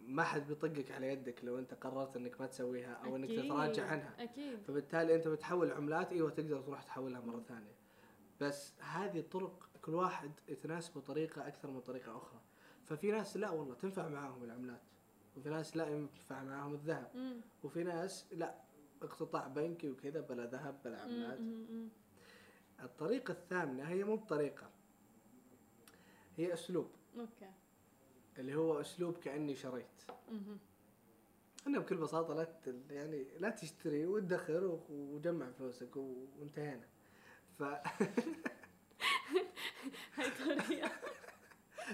ما حد بيطقك على يدك لو أنت قررت أنك ما تسويها أنك أكيد، تتراجع عنها. أكيد. فبالتالي أنت بتحول عملات أيوة تقدر تروح تحولها مرة ثانية. بس هذه الطرق كل واحد يتناسبه طريقة أكثر من طريقة أخرى. ففي ناس لا والله تنفع معاهم العملات وفي ناس لا ينفع معاهم الذهب مم. وفي ناس لا. اقتطاع بنكي وكذا بلا ذهب بلا عملات. مم، مم. الطريقة الثامنة هي مو بطريقة. هي أسلوب. أوكي. اللي هو أسلوب كأني شريت. مهم. أنا بكل بساطة لا يعني لا تشتري وتدخر و- وجمع فلوسك وانتهينا. ف [laughs] هاي طريقة.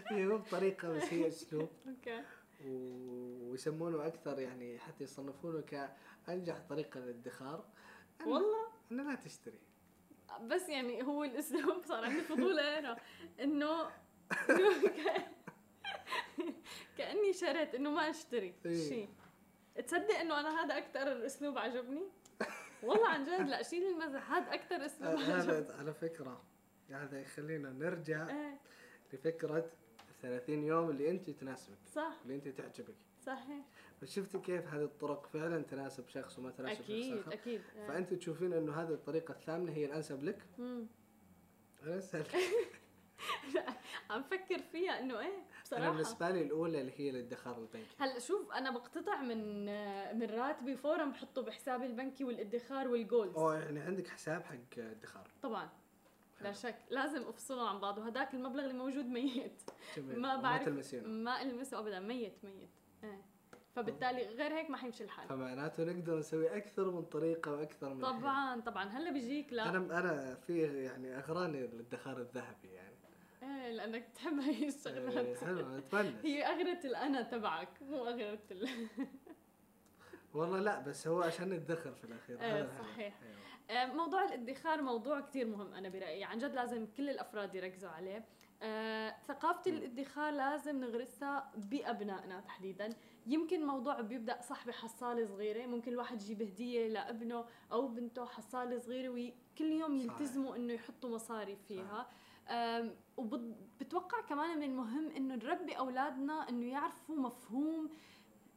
هي مو بطريقة بس هي أسلوب. أوكي. ويسمونه أكثر يعني حتى يصنفونه كأنجح طريقة للادخار. والله؟ أن لا تشتري. بس يعني هو الأسلوب صار عندي فضول أقرأ. إنه [laughs] كاني شريت إنه ما أشتري إيه. شيء تصدق إنه أنا هذا أكثر اسلوب عجبني؟ والله عن جد لا شيل المزح. هذا أكثر أسلوب عجبني هذا على فكرة. هذا يخلينا نرجع إيه. لفكرة 30 يوم اللي أنت تناسبك صح. اللي أنت تعجبك. صحيح. بس شفتي كيف هذه الطرق فعلا تناسب شخص وما تناسب شخص أكيد آخر؟ أكيد. فأنت تشوفين أنه هذه الطريقة الثامنة هي الأنسب لك؟ مم. أنا أسأل [laughs] عم فكر فيها إنه إيه بصراحة. بالنسبة لي الأولى اللي هي الادخار البنكي. هلأ شوف أنا بقتطع من من راتبي فورا بحطه بحسابي البنكي والإدخار والجولز أو يعني عندك حساب حق إدخار. طبعا لا. شك. لازم افصلهم عن بعض وهداك المبلغ اللي موجود ميت. جميل. ما بعرف ما ألمسه ابدا. ميت ميت. إيه. فبالتالي غير هيك ما حيمشي الحال. فمعناته نقدر نسوي أكثر من طريقة وأكثر من. طبعا طبعا. هلأ بيجيك لا. أنا أنا في يعني أغراني الادخار الذهبي يعني. إيه لأنك بتحب هي إيه، الشغلات حلو اتونس هي اغرة الأنا تبعك مو اغرة ال... [laughs] والله لا بس هو عشان ندخر في الأخير. إيه، الحلو. صحيح. أيوة. آه، موضوع الادخار موضوع كتير مهم أنا برأيي. عن جد لازم كل الأفراد يركزوا عليه. آه، ثقافة الادخار لازم نغرسها بأبنائنا تحديدا. يمكن موضوع بيبدأ صح بحصالة صغيرة ممكن الواحد يجيب هدية لابنه أو بنته حصالة صغيرة وكل يوم صحيح. يلتزموا إنه يحطوا مصاري فيها. وبتوقع كمان من المهم إنه نربي أولادنا إنه يعرفوا مفهوم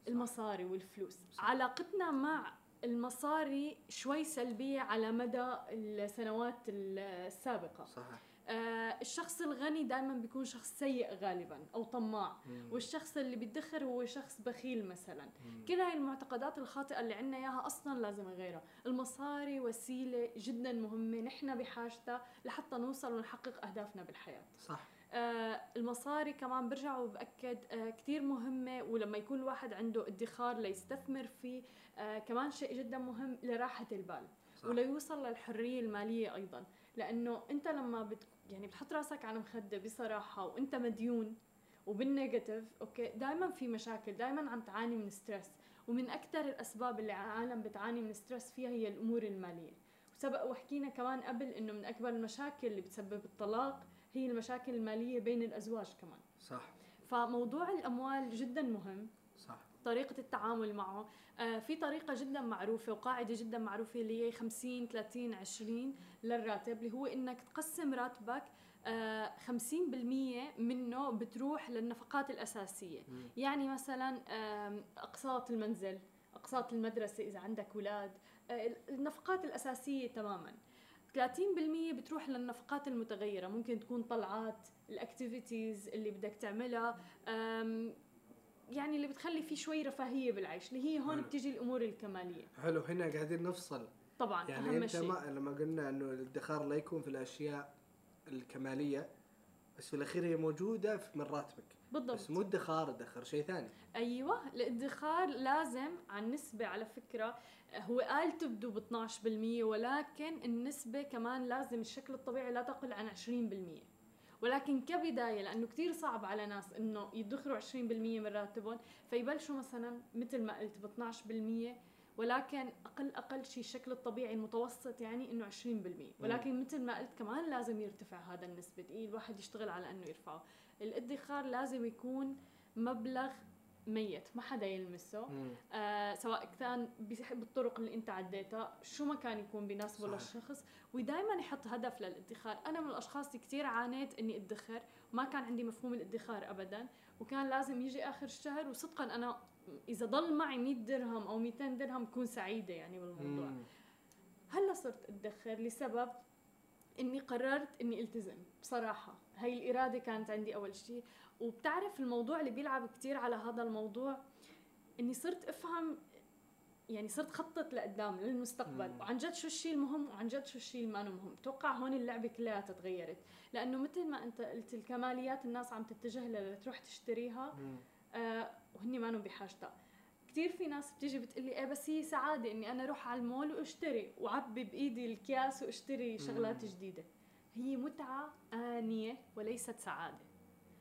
المصاري والفلوس. صح. علاقتنا مع المصاري شوي سلبية على مدى السنوات السابقة. صحيح. الشخص الغني دائما بيكون شخص سيء غالبا أو طماع. مم. والشخص اللي بيدخر هو شخص بخيل مثلا. مم. كل هاي المعتقدات الخاطئة اللي عنا إياها أصلا لازم نغيرها. المصاري وسيلة جدا مهمة نحن بحاجتها لحتى نوصل ونحقق أهدافنا بالحياة. صح. آه المصاري كمان برجع وبأكد آه كتير مهمة ولما يكون الواحد عنده ادخار ليستثمر فيه آه كمان شيء جدا مهم لراحة البال. صح. وليوصل للحرية المالية أيضا. لأنه أنت لما بت يعني بتحط راسك على مخدة بصراحة وأنت مديون وبال negative okay؟ دائما في مشاكل دائما عم تعاني من stress. ومن أكثر الأسباب اللي العالم بتعاني من stress فيها هي الأمور المالية. وسبق وحكينا كمان قبل إنه من أكبر المشاكل اللي بتسبب الطلاق هي المشاكل المالية بين الأزواج كمان. صح. فموضوع الأموال جدا مهم. صح طريقة التعامل معه آه في طريقة جدا معروفة وقاعدة جدا معروفة اللي هي 50 30 20 للراتب اللي هو إنك تقسم راتبك آه 50% منه بتروح للنفقات الأساسية. مم. يعني مثلا آم، أقساط المنزل أقساط المدرسة إذا عندك أولاد آه، النفقات الأساسية تماما. 30% بتروح للنفقات المتغيرة. ممكن تكون طلعات الاكتيفيتيز اللي بدك تعملها يعني اللي بتخلي في شوي رفاهية بالعيش اللي هي هون حلو. بتيجي الأمور الكمالية. حلو هنا قاعدين نفصل. طبعا يعني أهم أنت شيء. ما لما قلنا إنه الادخار لا يكون في الأشياء الكمالية بس في الأخير هي موجودة في من راتبك. بالضبط. بس مو ادخار ادخر شيء ثاني. أيوه الادخار لازم عن نسبة على فكرة هو قال تبدو ب 12% ولكن النسبة كمان لازم الشكل الطبيعي لا تقل عن 20% ولكن كبداية لأنه كتير صعب على ناس إنه يدخروا 20% من راتبهم فيبلشوا مثلا مثل ما قلت ب 12% ولكن أقل أقل شيء الشكل الطبيعي المتوسط يعني إنه 20% ولكن مثل ما قلت كمان لازم يرتفع هذا النسبة إيه الواحد يشتغل على إنه يرفعه. الادخار لازم يكون مبلغ ميت ما حدا يلمسه. آه سواء كان بالطرق اللي انت عديتها شو ما كان يكون بيناسبه. للشخص. ودائما يحط هدف للادخار. أنا من الأشخاص اللي كثير عانيت إني أدخر. وما كان عندي مفهوم الادخار ابدا. وكان لازم يجي آخر الشهر. وصدقا أنا إذا ضل معي 100 درهم أو 200 درهم بكون سعيدة يعني بالموضوع. مم. هلأ صرت أدخر لسبب إني قررت إني ألتزم. بصراحة هاي الإرادة كانت عندي أول شيء وبتعرف الموضوع اللي بيلعب كتير على هذا الموضوع إني صرت أفهم يعني صرت خطط لقدام للمستقبل. وعن جد شو الشيء المهم وعن جد شو الشيء اللي ما مهم توقع هون اللعبة كلها تغيرت لأنه مثل ما أنت قلت الكماليات الناس عم تتجه لتروح تشتريها مم. آه وهن ما بحاجتها كثير في ناس بتيجي بتقلي إيه بس هي سعادة إني أنا أروح على المول وأشتري وعبي بإيدي الكياس وأشتري شغلات مم. جديدة هي متعة آنية وليست سعادة.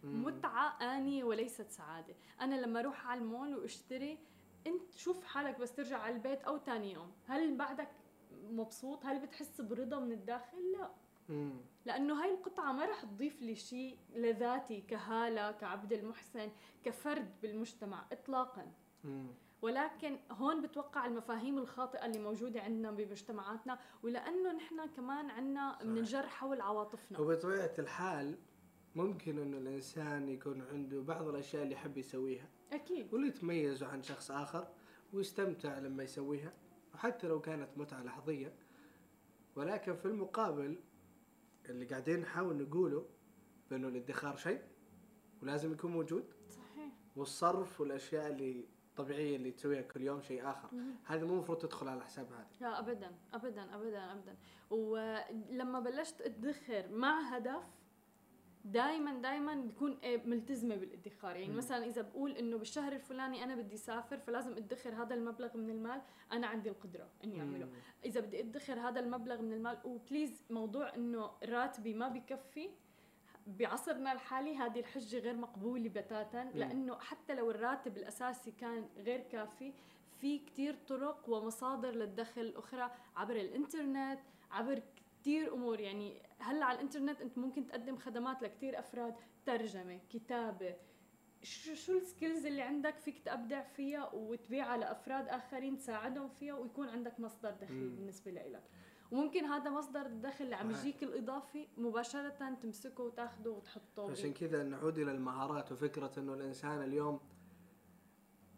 متعة آنية وليست سعادة. أنا لما أروح على المول وأشتري إنت شوف حالك بس ترجع على البيت أو تاني يوم. هل بعدك مبسوط؟ هل بتحس برضا من الداخل؟ لا. مم. لأنه هاي القطعة ما رح تضيف لي شيء لذاتي كهالة كعبد المحسن كفرد بالمجتمع اطلاقا. مم. ولكن هون بتوقع المفاهيم الخاطئة اللي موجودة عندنا بمجتمعاتنا ولأنه نحن كمان عندنا. بننجر حول عواطفنا. وبطبيعه الحال ممكن إنه الإنسان يكون عنده بعض الأشياء اللي يحب يسويها. أكيد. واللي تميزه عن شخص آخر ويستمتع لما يسويها وحتى لو كانت متعة لحظية. ولكن في المقابل اللي قاعدين نحاول نقوله بأنه الادخار شيء ولازم يكون موجود. صحيح. والصرف والأشياء اللي الطبيعيه اللي تسويها كل يوم شيء آخر. هذه مو المفروض تدخل على حساب هذه. لا ابدا ابدا ابدا ابدا. ولما بلشت أدخر مع هدف دائما دائما بكون إيه ملتزمة بالادخار يعني. مثلا إذا بقول إنه بالشهر الفلاني أنا بدي أسافر فلازم أدخر هذا المبلغ من المال أنا عندي القدرة إني أعمله. إذا بدي أدخر هذا المبلغ من المال و please موضوع إنه راتبي ما بكفي بعصرنا الحالي هذه الحجة غير مقبولة بتاتا لأنه حتى لو الراتب الأساسي كان غير كافي في كتير طرق ومصادر للدخل أخرى عبر الإنترنت عبر كتير أمور. يعني هلأ على الإنترنت أنت ممكن تقدم خدمات لكتير أفراد. ترجمة كتابة. شو شو السكيلز اللي عندك فيك تبدع فيها وتبيعها لافراد آخرين تساعدهم فيها ويكون عندك مصدر دخل مم. بالنسبة لإلك. وممكن هذا مصدر الدخل اللي عم. يجيك الإضافي مباشرة تمسكه وتاخده وتحطه. عشان كذا نعود إلى المهارات وفكرة إنه الإنسان اليوم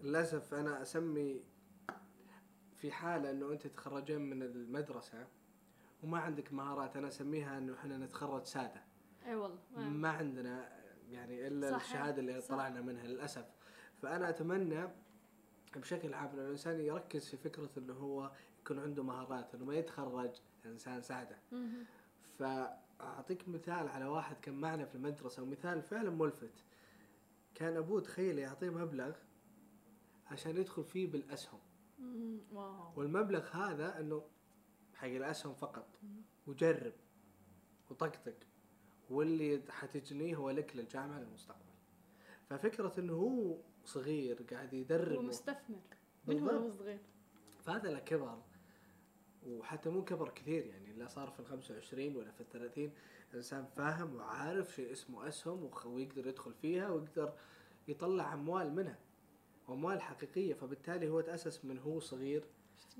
للأسف أنا أسمي في حالة إنه أنت تخرجين من المدرسة وما عندك مهارات أنا أسميها إنه إحنا نتخرج سادة إي والله ما عندنا يعني إلا صحيح. الشهادة اللي صح. طلعنا منها للأسف فأنا أتمنى بشكل عام انه الإنسان يركز في فكرة إنه هو يكون عنده مهارات إنه ما يتخرج إنسان سادة. فأعطيك مثال على واحد كان معنا في المدرسة ومثال فعلا ملفت كان أبوه تخيل يعطيه مبلغ عشان يدخل فيه بالأسهم. واو والمبلغ هذا إنه حق الأسهم فقط. وجرب وطقطق. واللي حتجنيه هو لك للجامعة للمستقبل. ففكرة إنه هو صغير قاعد يدرب هو مستثمر. من هو صغير؟ فهذا له كبر. وحتى مو كبر كثير يعني لا صار في ال 25 ولا في ال 30 إنسان فاهم وعارف شيء اسمه أسهم ويقدر يدخل فيها ويقدر يطلع أموال منها. وأموال حقيقية فبالتالي هو تأسس من هو صغير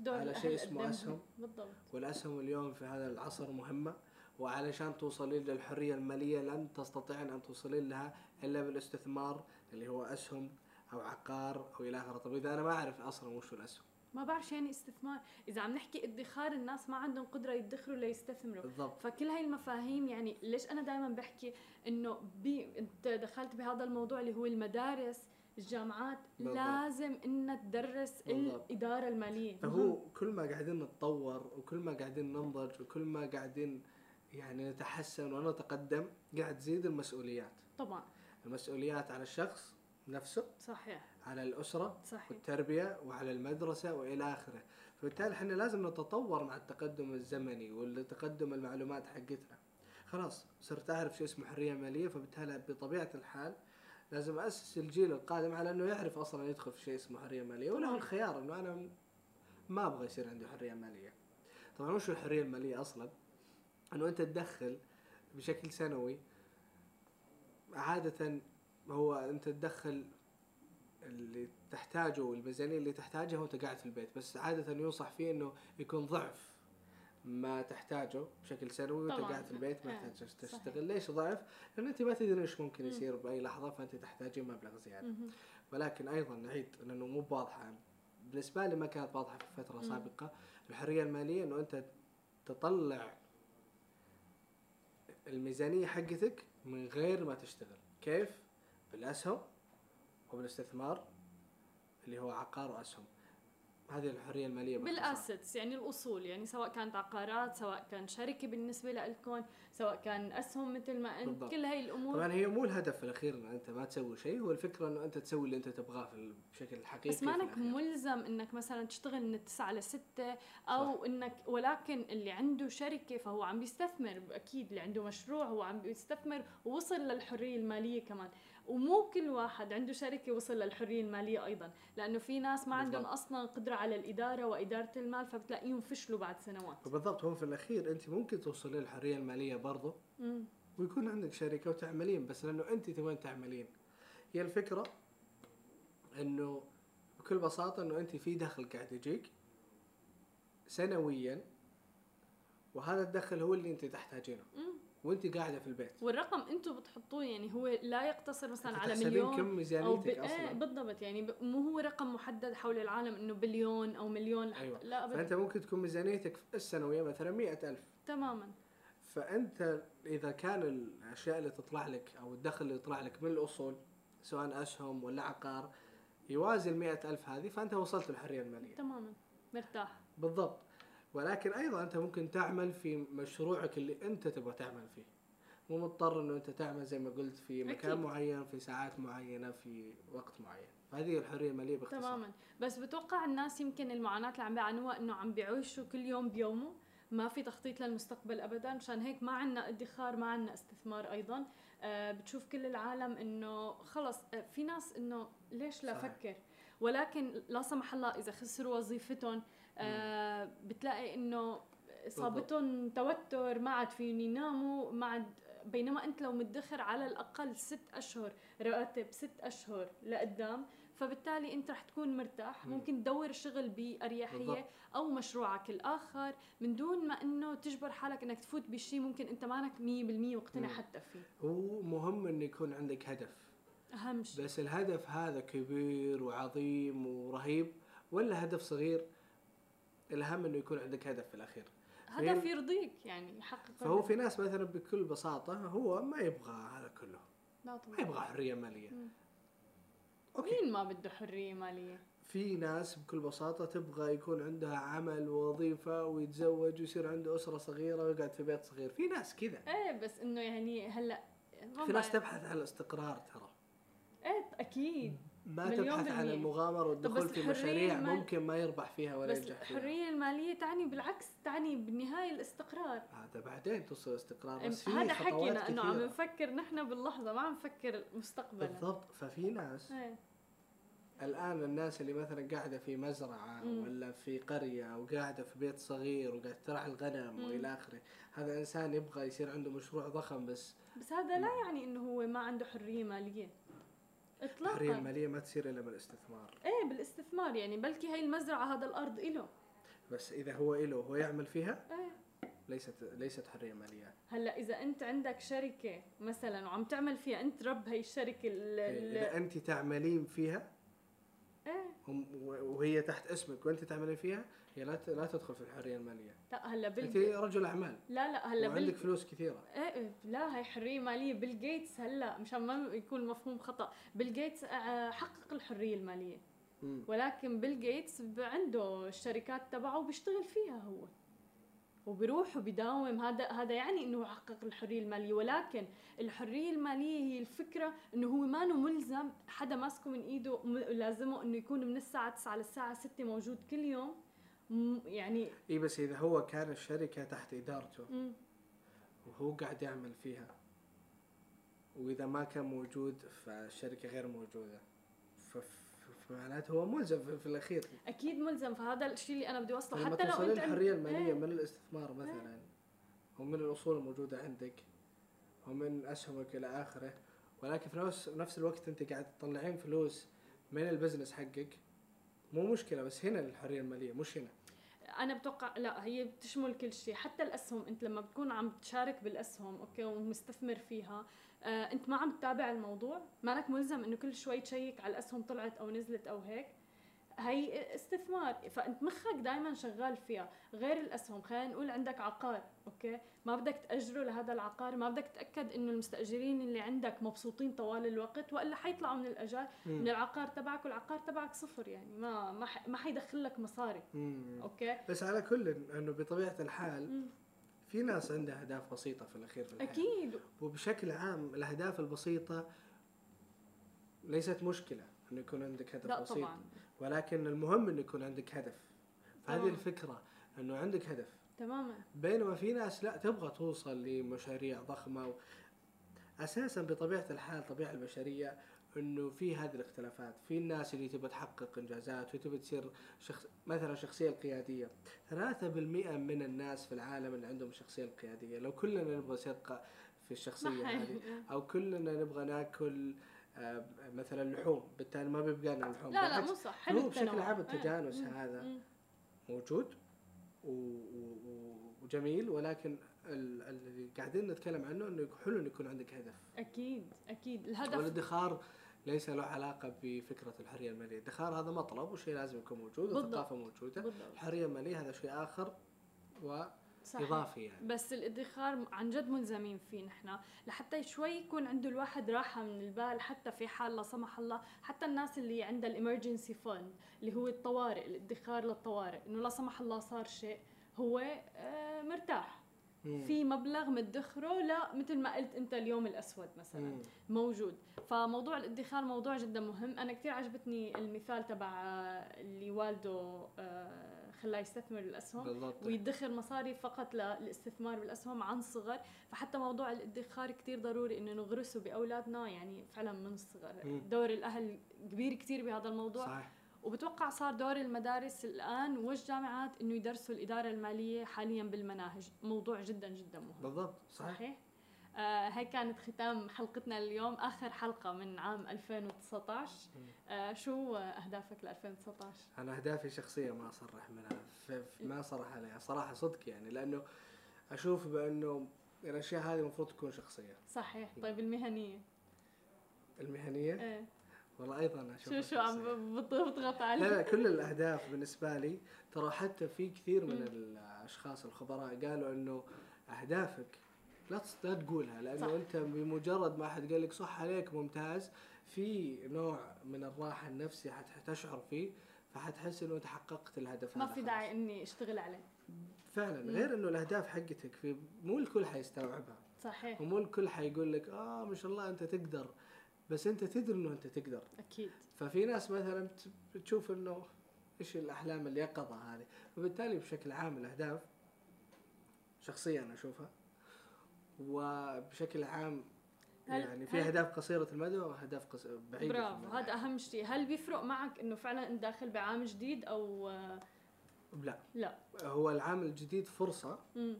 دور على شيء اسمه. أسهم. بالضبط. والأسهم اليوم في هذا العصر مهمة وعلشان توصلين للحرية المالية لن تستطيعن أن توصلين لها إلا بالاستثمار اللي هو أسهم أو عقار أو إلى آخره. طب إذا أنا ما أعرف أصلا وش الأسهم؟ ما بعرف شو يعني استثمار إذا عم نحكي ادخار الناس ما عندهم قدرة يدخروا ليستثمروا. بالضبط. فكل هاي المفاهيم يعني ليش أنا دائما بحكي إنه بي أنت دخلت بهذا الموضوع اللي هو المدارس الجامعات بالضبط. لازم انها تدرس بالضبط. الإدارة المالية. فهو كل ما قاعدين نتطور وكل ما قاعدين ننضج وكل ما قاعدين يعني نتحسن ونتقدم قاعد تزيد المسؤوليات. طبعا. المسؤوليات على الشخص نفسه صحيح. على الأسرة صحيح. والتربية وعلى المدرسة وإلى آخره. فبالتالي إحنا لازم نتطور مع التقدم الزمني والتقدم المعلومات حقتنا. خلاص صرت أعرف شو اسمه حرية مالية فبالتالي بطبيعة الحال لازم أسس الجيل القادم على أنه يعرف أصلا يدخل في شيء اسمه حرية مالية وله طبعاً. الخيار أنه أنا ما أبغى يصير عندي حرية مالية. طبعا وش الحرية المالية أصلا؟ أنه أنت تدخل بشكل سنوي عادة هو أنت تدخل اللي تحتاجه والميزانية اللي تحتاجها وأنت قاعد في البيت بس عادة ينصح فيه إنه يكون ضعف. ما تحتاجه بشكل سنوي وانت. قاعد في البيت ما آه، تحتاج. تشتغل ليش ضعف؟ لأن أنت ما تدري إيش ممكن مم. يصير بأي لحظة فأنت تحتاجين مبلغ زيادة مهم. ولكن أيضا نعيد لأنه مو واضحة بالنسبة لي ما كانت واضحة في فترة مم. سابقة الحرية المالية إنه أنت تطلع الميزانية حقتك من غير ما تشتغل كيف؟ بالأسهم وبالاستثمار اللي هو عقار وأسهم هذه الحرية المالية. بالأسيتس يعني الأصول يعني سواء كانت عقارات سواء كان شركة بالنسبة لكم سواء كان أسهم مثل ما أنت بالضبط. كل هاي الأمور طبعا هي مو الهدف الأخير إن أنت ما تسوي شيء هو الفكرة إنه أنت تسوي اللي أنت تبغاه في بشكل الحقيقي بس في مانك. ملزم إنك مثلا تشتغل من 9 ل 6 أو صح. إنك ولكن اللي عنده شركة فهو عم بيستثمر أكيد اللي عنده مشروع هو عم بيستثمر ووصل للحرية المالية كمان ومو كل واحد عنده شركة وصل للحرية المالية أيضا لأنه في ناس ما عندهم بالضبط. أصلا قدرة على الإدارة وإدارة المال فبتلاقيهم فشلوا بعد سنوات فبالضبط هو في الأخير أنت ممكن توصلين للحرية المالية برضه. ويكون عندك شركة وتعملين بس لأنه أنت تبغين تعملين هي الفكرة إنه بكل بساطة إنه أنت في دخل قاعد يجيك سنويا وهذا الدخل هو اللي أنت تحتاجينه. وانت قاعدة في البيت. والرقم أنتم بتحطوه يعني هو لا يقتصر مثلا على مليون كم ب... ميزانيتك إيه أصلا بالضبط يعني ب... مو هو رقم محدد حول العالم إنه بليون أو مليون. لحتى أيوة. لا ابدا. فأنت ممكن تكون ميزانيتك السنوية مثلا مئة ألف. تماما. فأنت إذا كان الأشياء اللي تطلع لك أو الدخل اللي يطلع لك من الأصول سواء أسهم ولا عقار يوازي المئة ألف هذه فأنت وصلت للحرية المالية. تماما. مرتاح. بالضبط. ولكن أيضا أنت ممكن تعمل في مشروعك اللي أنت تبغى تعمل فيه. مو مضطر إنه أنت تعمل زي ما قلت في مكان أكيد. معين في ساعات معينة في وقت معين. فهذه الحرية الماليه باختصار. تماما. بس بتوقع الناس يمكن المعاناة اللي عم بيعانوها إنه عم بيعيشوا كل يوم بيومه؟ ما في تخطيط للمستقبل ابدا؟ مشان هيك ما عندنا ادخار ما عندنا استثمار أيضا. آه بتشوف كل العالم إنه خلص آه في ناس إنه ليش لا. أفكر؟ ولكن لا سمح الله إذا خسروا وظيفتهم آه بتلاقي إنه صابتهم توتر ما عاد فيهم يناموا ما عاد بينما أنت لو مدخر على الأقل ست أشهر راتب ست أشهر لقدام فبالتالي أنت رح تكون مرتاح. مم. ممكن تدور شغل بأريحية. أو مشروعك الآخر. من دون ما إنه تجبر حالك إنك تفوت بشيء ممكن أنت مانك 100% مقتنع. حتى فيه. هو مهم إنه يكون عندك هدف. أهم شيء بس الهدف هذا كبير وعظيم ورهيب ولا هدف صغير؟ الأهم إنه يكون عندك هدف في الأخير. هدف يرضيك يعني يحقق فهو. في ناس مثلا بكل بساطة هو ما يبغى هذا كله. لا ما طبعا يبغى حرية مالية. مم. أوكي. مين ما بده حرية مالية؟ في ناس بكل بساطة تبغى يكون عندها عمل ووظيفة ويتزوج ويصير عنده أسرة صغيرة ويقعد في بيت صغير. في ناس كذا. إيه بس إنه يعني هلأ ما في ناس. تبحث عن الاستقرار ترى. إيه أكيد. ما تبحث عن بالمية. المغامرة والدخول في الحرية مشاريع المال- ممكن ما يربح فيها ولا بس ينجح فيها الحرية المالية تعني بالعكس تعني بالنهاية الاستقرار هذا بعدين توصل استقرار بس في هذا حكينا إنه عم. نفكر نحن باللحظة ما عم نفكر مستقبلا بالضبط ففي ناس إيه الآن الناس اللي مثلا قاعدة في مزرعة مم. ولا في قرية أو قاعدة في بيت صغير وقاعد ترعى الغنم. وإلى آخره هذا إنسان يبغى يصير عنده مشروع ضخم بس بس هذا لا يعني إنه هو ما عنده حرية مالية اطلاقا. المالية ما تصير إلا بالاستثمار. إيه بالاستثمار يعني بلكي هاي المزرعة هذا الأرض إله. بس إذا هو إله هو يعمل فيها؟ إيه. ليست ليست حرية مالية. هلأ إذا أنت عندك شركة مثلا وعم تعمل فيها أنت رب هي الشركة ال- ال- إذا أنت تعملين فيها إيه. وهي تحت اسمك وأنت تعملين فيها هي لا لا تدخل في الحرية المالية. لا هلا أنت بيل رجل أعمال. لا لا هلا وعندك بيل فلوس كثيرة. إيه إيه، لا هي حرية مالية. بيل جيتس هلا مشان ما يكون مفهوم خطأ. بيل جيتس آه، حقق الحرية المالية. مم. ولكن بيل جيتس عنده الشركات تبعه وبيشتغل فيها هو. وبيروح وبيداوم. هذا هذا يعني إنه حقق الحرية المالية. ولكن الحرية المالية هي الفكرة إنه هو ما ملزم. حدا ماسكه من إيده لازمه إنه يكون من الساعة 9 للساعة 6 موجود كل يوم. يعني إي بس إذا هو كان الشركة تحت إدارته مم. وهو قاعد يعمل فيها وإذا ما كان موجود فالشركة غير ف- فمعناته هو ملزم في, الأخير. أكيد ملزم. فهذا الشيء اللي أنا بدي أوصله. لما حتى لو أنت الحرية المالية إيه. من الاستثمار مثلا ومن الأصول الموجودة عندك ومن أسهمك إلى آخره ولكن في نفس نفس الوقت أنت قاعد تطلعين فلوس من ال business حقك. مو مشكلة بس هنا الحرية المالية مش هنا. أنا بتوقع لا هي بتشمل كل شيء. حتى الأسهم أنت لما بتكون عم تشارك بالأسهم okay ومستثمر فيها آه أنت ما عم تتابع الموضوع. مالك ملزم إنه كل شوي ت check على الأسهم طلعت أو نزلت أو هيك. هي استثمار فأنت مخك دائما شغال فيها. غير الأسهم خلينا نقول عندك عقار okay؟ ما بدك تأجره لهذا العقار ما بدك تتاكد إنه المستأجرين اللي عندك مبسوطين طوال الوقت وإلا حيطلعوا من الأجار من العقار تبعك والعقار تبعك صفر يعني ما ما ما حيدخل لك مصاري مم. أوكي؟ بس على كل إنه بطبيعة الحال مم. في ناس عندها أهداف بسيطة في الأخير في الحياة. أكيد. وبشكل عام الأهداف البسيطة ليست مشكلة إنه يكون عندك هدف بسيط. طبعا. ولكن المهم إنه يكون عندك هدف. فهذه. الفكرة إنه عندك هدف. تماما. بينما في ناس لا تبغى توصل لمشاريع ضخمة. و... أساسا بطبيعة الحال الطبيعه البشرية إنه في هذه الاختلافات. في الناس اللي تبغى تحقق إنجازات وتبغى تصير شخص مثلا الشخصيه القيادية. 3% من الناس في العالم اللي عندهم الشخصيه القيادية. لو كلنا نبغى نصير في الشخصية هذه [laughs] أو كلنا نبغى ناكل آه، مثلا لحوم بالتالي ما بيبقى لنا لحوم لا لا مو صح حلو هو بشكل. عام. التجانس مم. هذا مم. موجود وجميل ولكن ال- اللي قاعدين نتكلم عنه إنه حلو إنه يكون عندك هدف أكيد أكيد الهدف والادخار ليس له علاقة بفكرة الحرية المالية، الادخار هذا مطلب وشيء لازم يكون موجود بالضبط. والثقافة موجودة، بالضبط الحرية المالية هذا شيء آخر و صحيح. إضافي يعني. بس الادخار عن جد ملزمين فيه نحن. لحتى شوي يكون عنده الواحد راحة من البال حتى في حال لا سمح الله. حتى الناس اللي عندها الإمرجنسي فند اللي هو الطوارئ الادخار للطوارئ إنه لا سمح الله صار شيء هو آه، مرتاح. مم. في مبلغ مدخره لا مثل ما قلت أنت اليوم الأسود مثلا. مم. موجود. فموضوع الادخار موضوع جدا مهم. أنا كثير عجبتني المثال تبع آه، اللي والده آه، خلاه يستثمر الاسهم بالضبط. ويدخر مصاري فقط للاستثمار بالأسهم عن صغر. فحتى موضوع الادخار كتير ضروري إنه نغرسه بأولادنا يعني فعلا من الصغر مم. دور الأهل كبير كتير بهذا الموضوع. صح وبتوقع صار دور المدارس الآن والجامعات إنه يدرسوا الإدارة المالية حاليا بالمناهج؟ موضوع جدا جدا مهم. بالضبط صحيح. صحيح؟ آه هي كانت ختام حلقتنا اليوم آخر حلقة من عام 2019 آه شو أهدافك ل 2019 أنا أهدافي شخصيه ما أصرح منها ف- ما صرح عليها صراحة صدق يعني لأنه أشوف بأنه الأشياء هذه المفروض تكون شخصية. صحيح. طيب المهنية؟ المهنية؟ إيه. والله أيضا أشوفها شو شو عم بتضغط علي لا لا كل الأهداف بالنسبة لي ترى حتى في كثير من. الأشخاص الخبراء قالوا أنه أهدافك لا لا تقولها لأنه صح. أنت بمجرد ما أحد قال لك صح عليك ممتاز في نوع من الراحة النفسية حتشعر فيه فحتحس إنه أنت حققت الهدف ما في. داعي إني أشتغل عليه. فعلا مم. غير إنه الأهداف حقتك في مو الكل حيستوعبها. صحيح. ومو الكل حيقول لك آه ما شاء الله أنت تقدر. بس أنت تدري إنه أنت تقدر. أكيد. ففي ناس مثلا بتشوف إنه إيش الأحلام اليقظه هذه. فبالتالي بشكل عام الأهداف شخصيا أشوفها وبشكل عام هل- يعني في أهداف قصيرة المدى وأهداف قص... بعيدة برافو. هذا أهم شيء. هل بيفرق معك إنه فعلا أنت داخل بعام جديد أو لا. لا. هو العام الجديد فرصة امم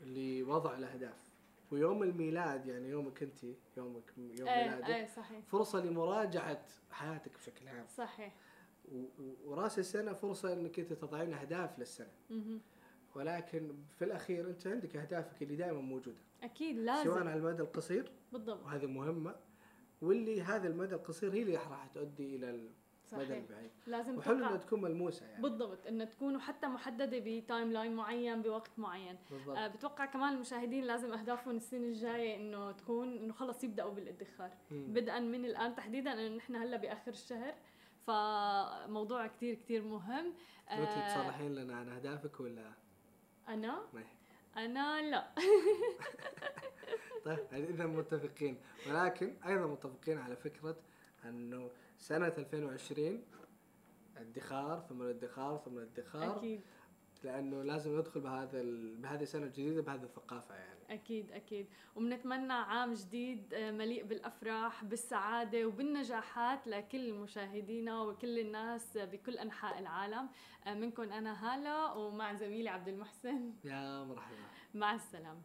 لوضع الأهداف. ويوم الميلاد يعني يومك أنت يومك يوم إيه ميلادك إيه صحيح. فرصة لمراجعة حياتك بشكل عام. صحيح. ورأس السنة فرصة إنك أنت تضعين أهداف للسنة. مهم. ولكن في الأخير أنت عندك أهدافك اللي دائما موجودة. أكيد سواء لازم على المدى القصير بالضبط. وهذه مهمة واللي هذا المدى القصير هي اللي راح تؤدي إلى المدى البعيد. لازم وحلو إنها تكون ملموسة يعني. بالضبط انه تكونوا حتى محددة ب timeline معين بوقت معين. بالضبط. آه بتوقع كمان المشاهدين لازم أهدافهم السنة الجاية إنه تكون إنه خلص يبدأوا بالادخار. مم. بدءا من الآن تحديدا انه نحن هلأ بآخر الشهر فموضوع كتير كتير مهم. أنت آه، تصرحين لنا عن أهدافك ولا؟ أنا؟ ما هي؟ أنا لا. [laughs] طيب إذا متفقين. ولكن أيضا متفقين على فكرة أنه سنة 2020 ادخار ثم الادخار ثم الادخار. أكيد. لأنه لازم ندخل بهذا ال... بهذه السنة الجديدة بهذه الثقافة يعني. أكيد أكيد. وبنتمنى عام جديد آه، مليء بالأفراح بالسعادة وبالنجاحات لكل مشاهدينا وكل الناس بكل أنحاء العالم. آه، منكم أنا هالة ومع زميلي عبد المحسن. يا مرحبا. مع السلامة. مع السلامه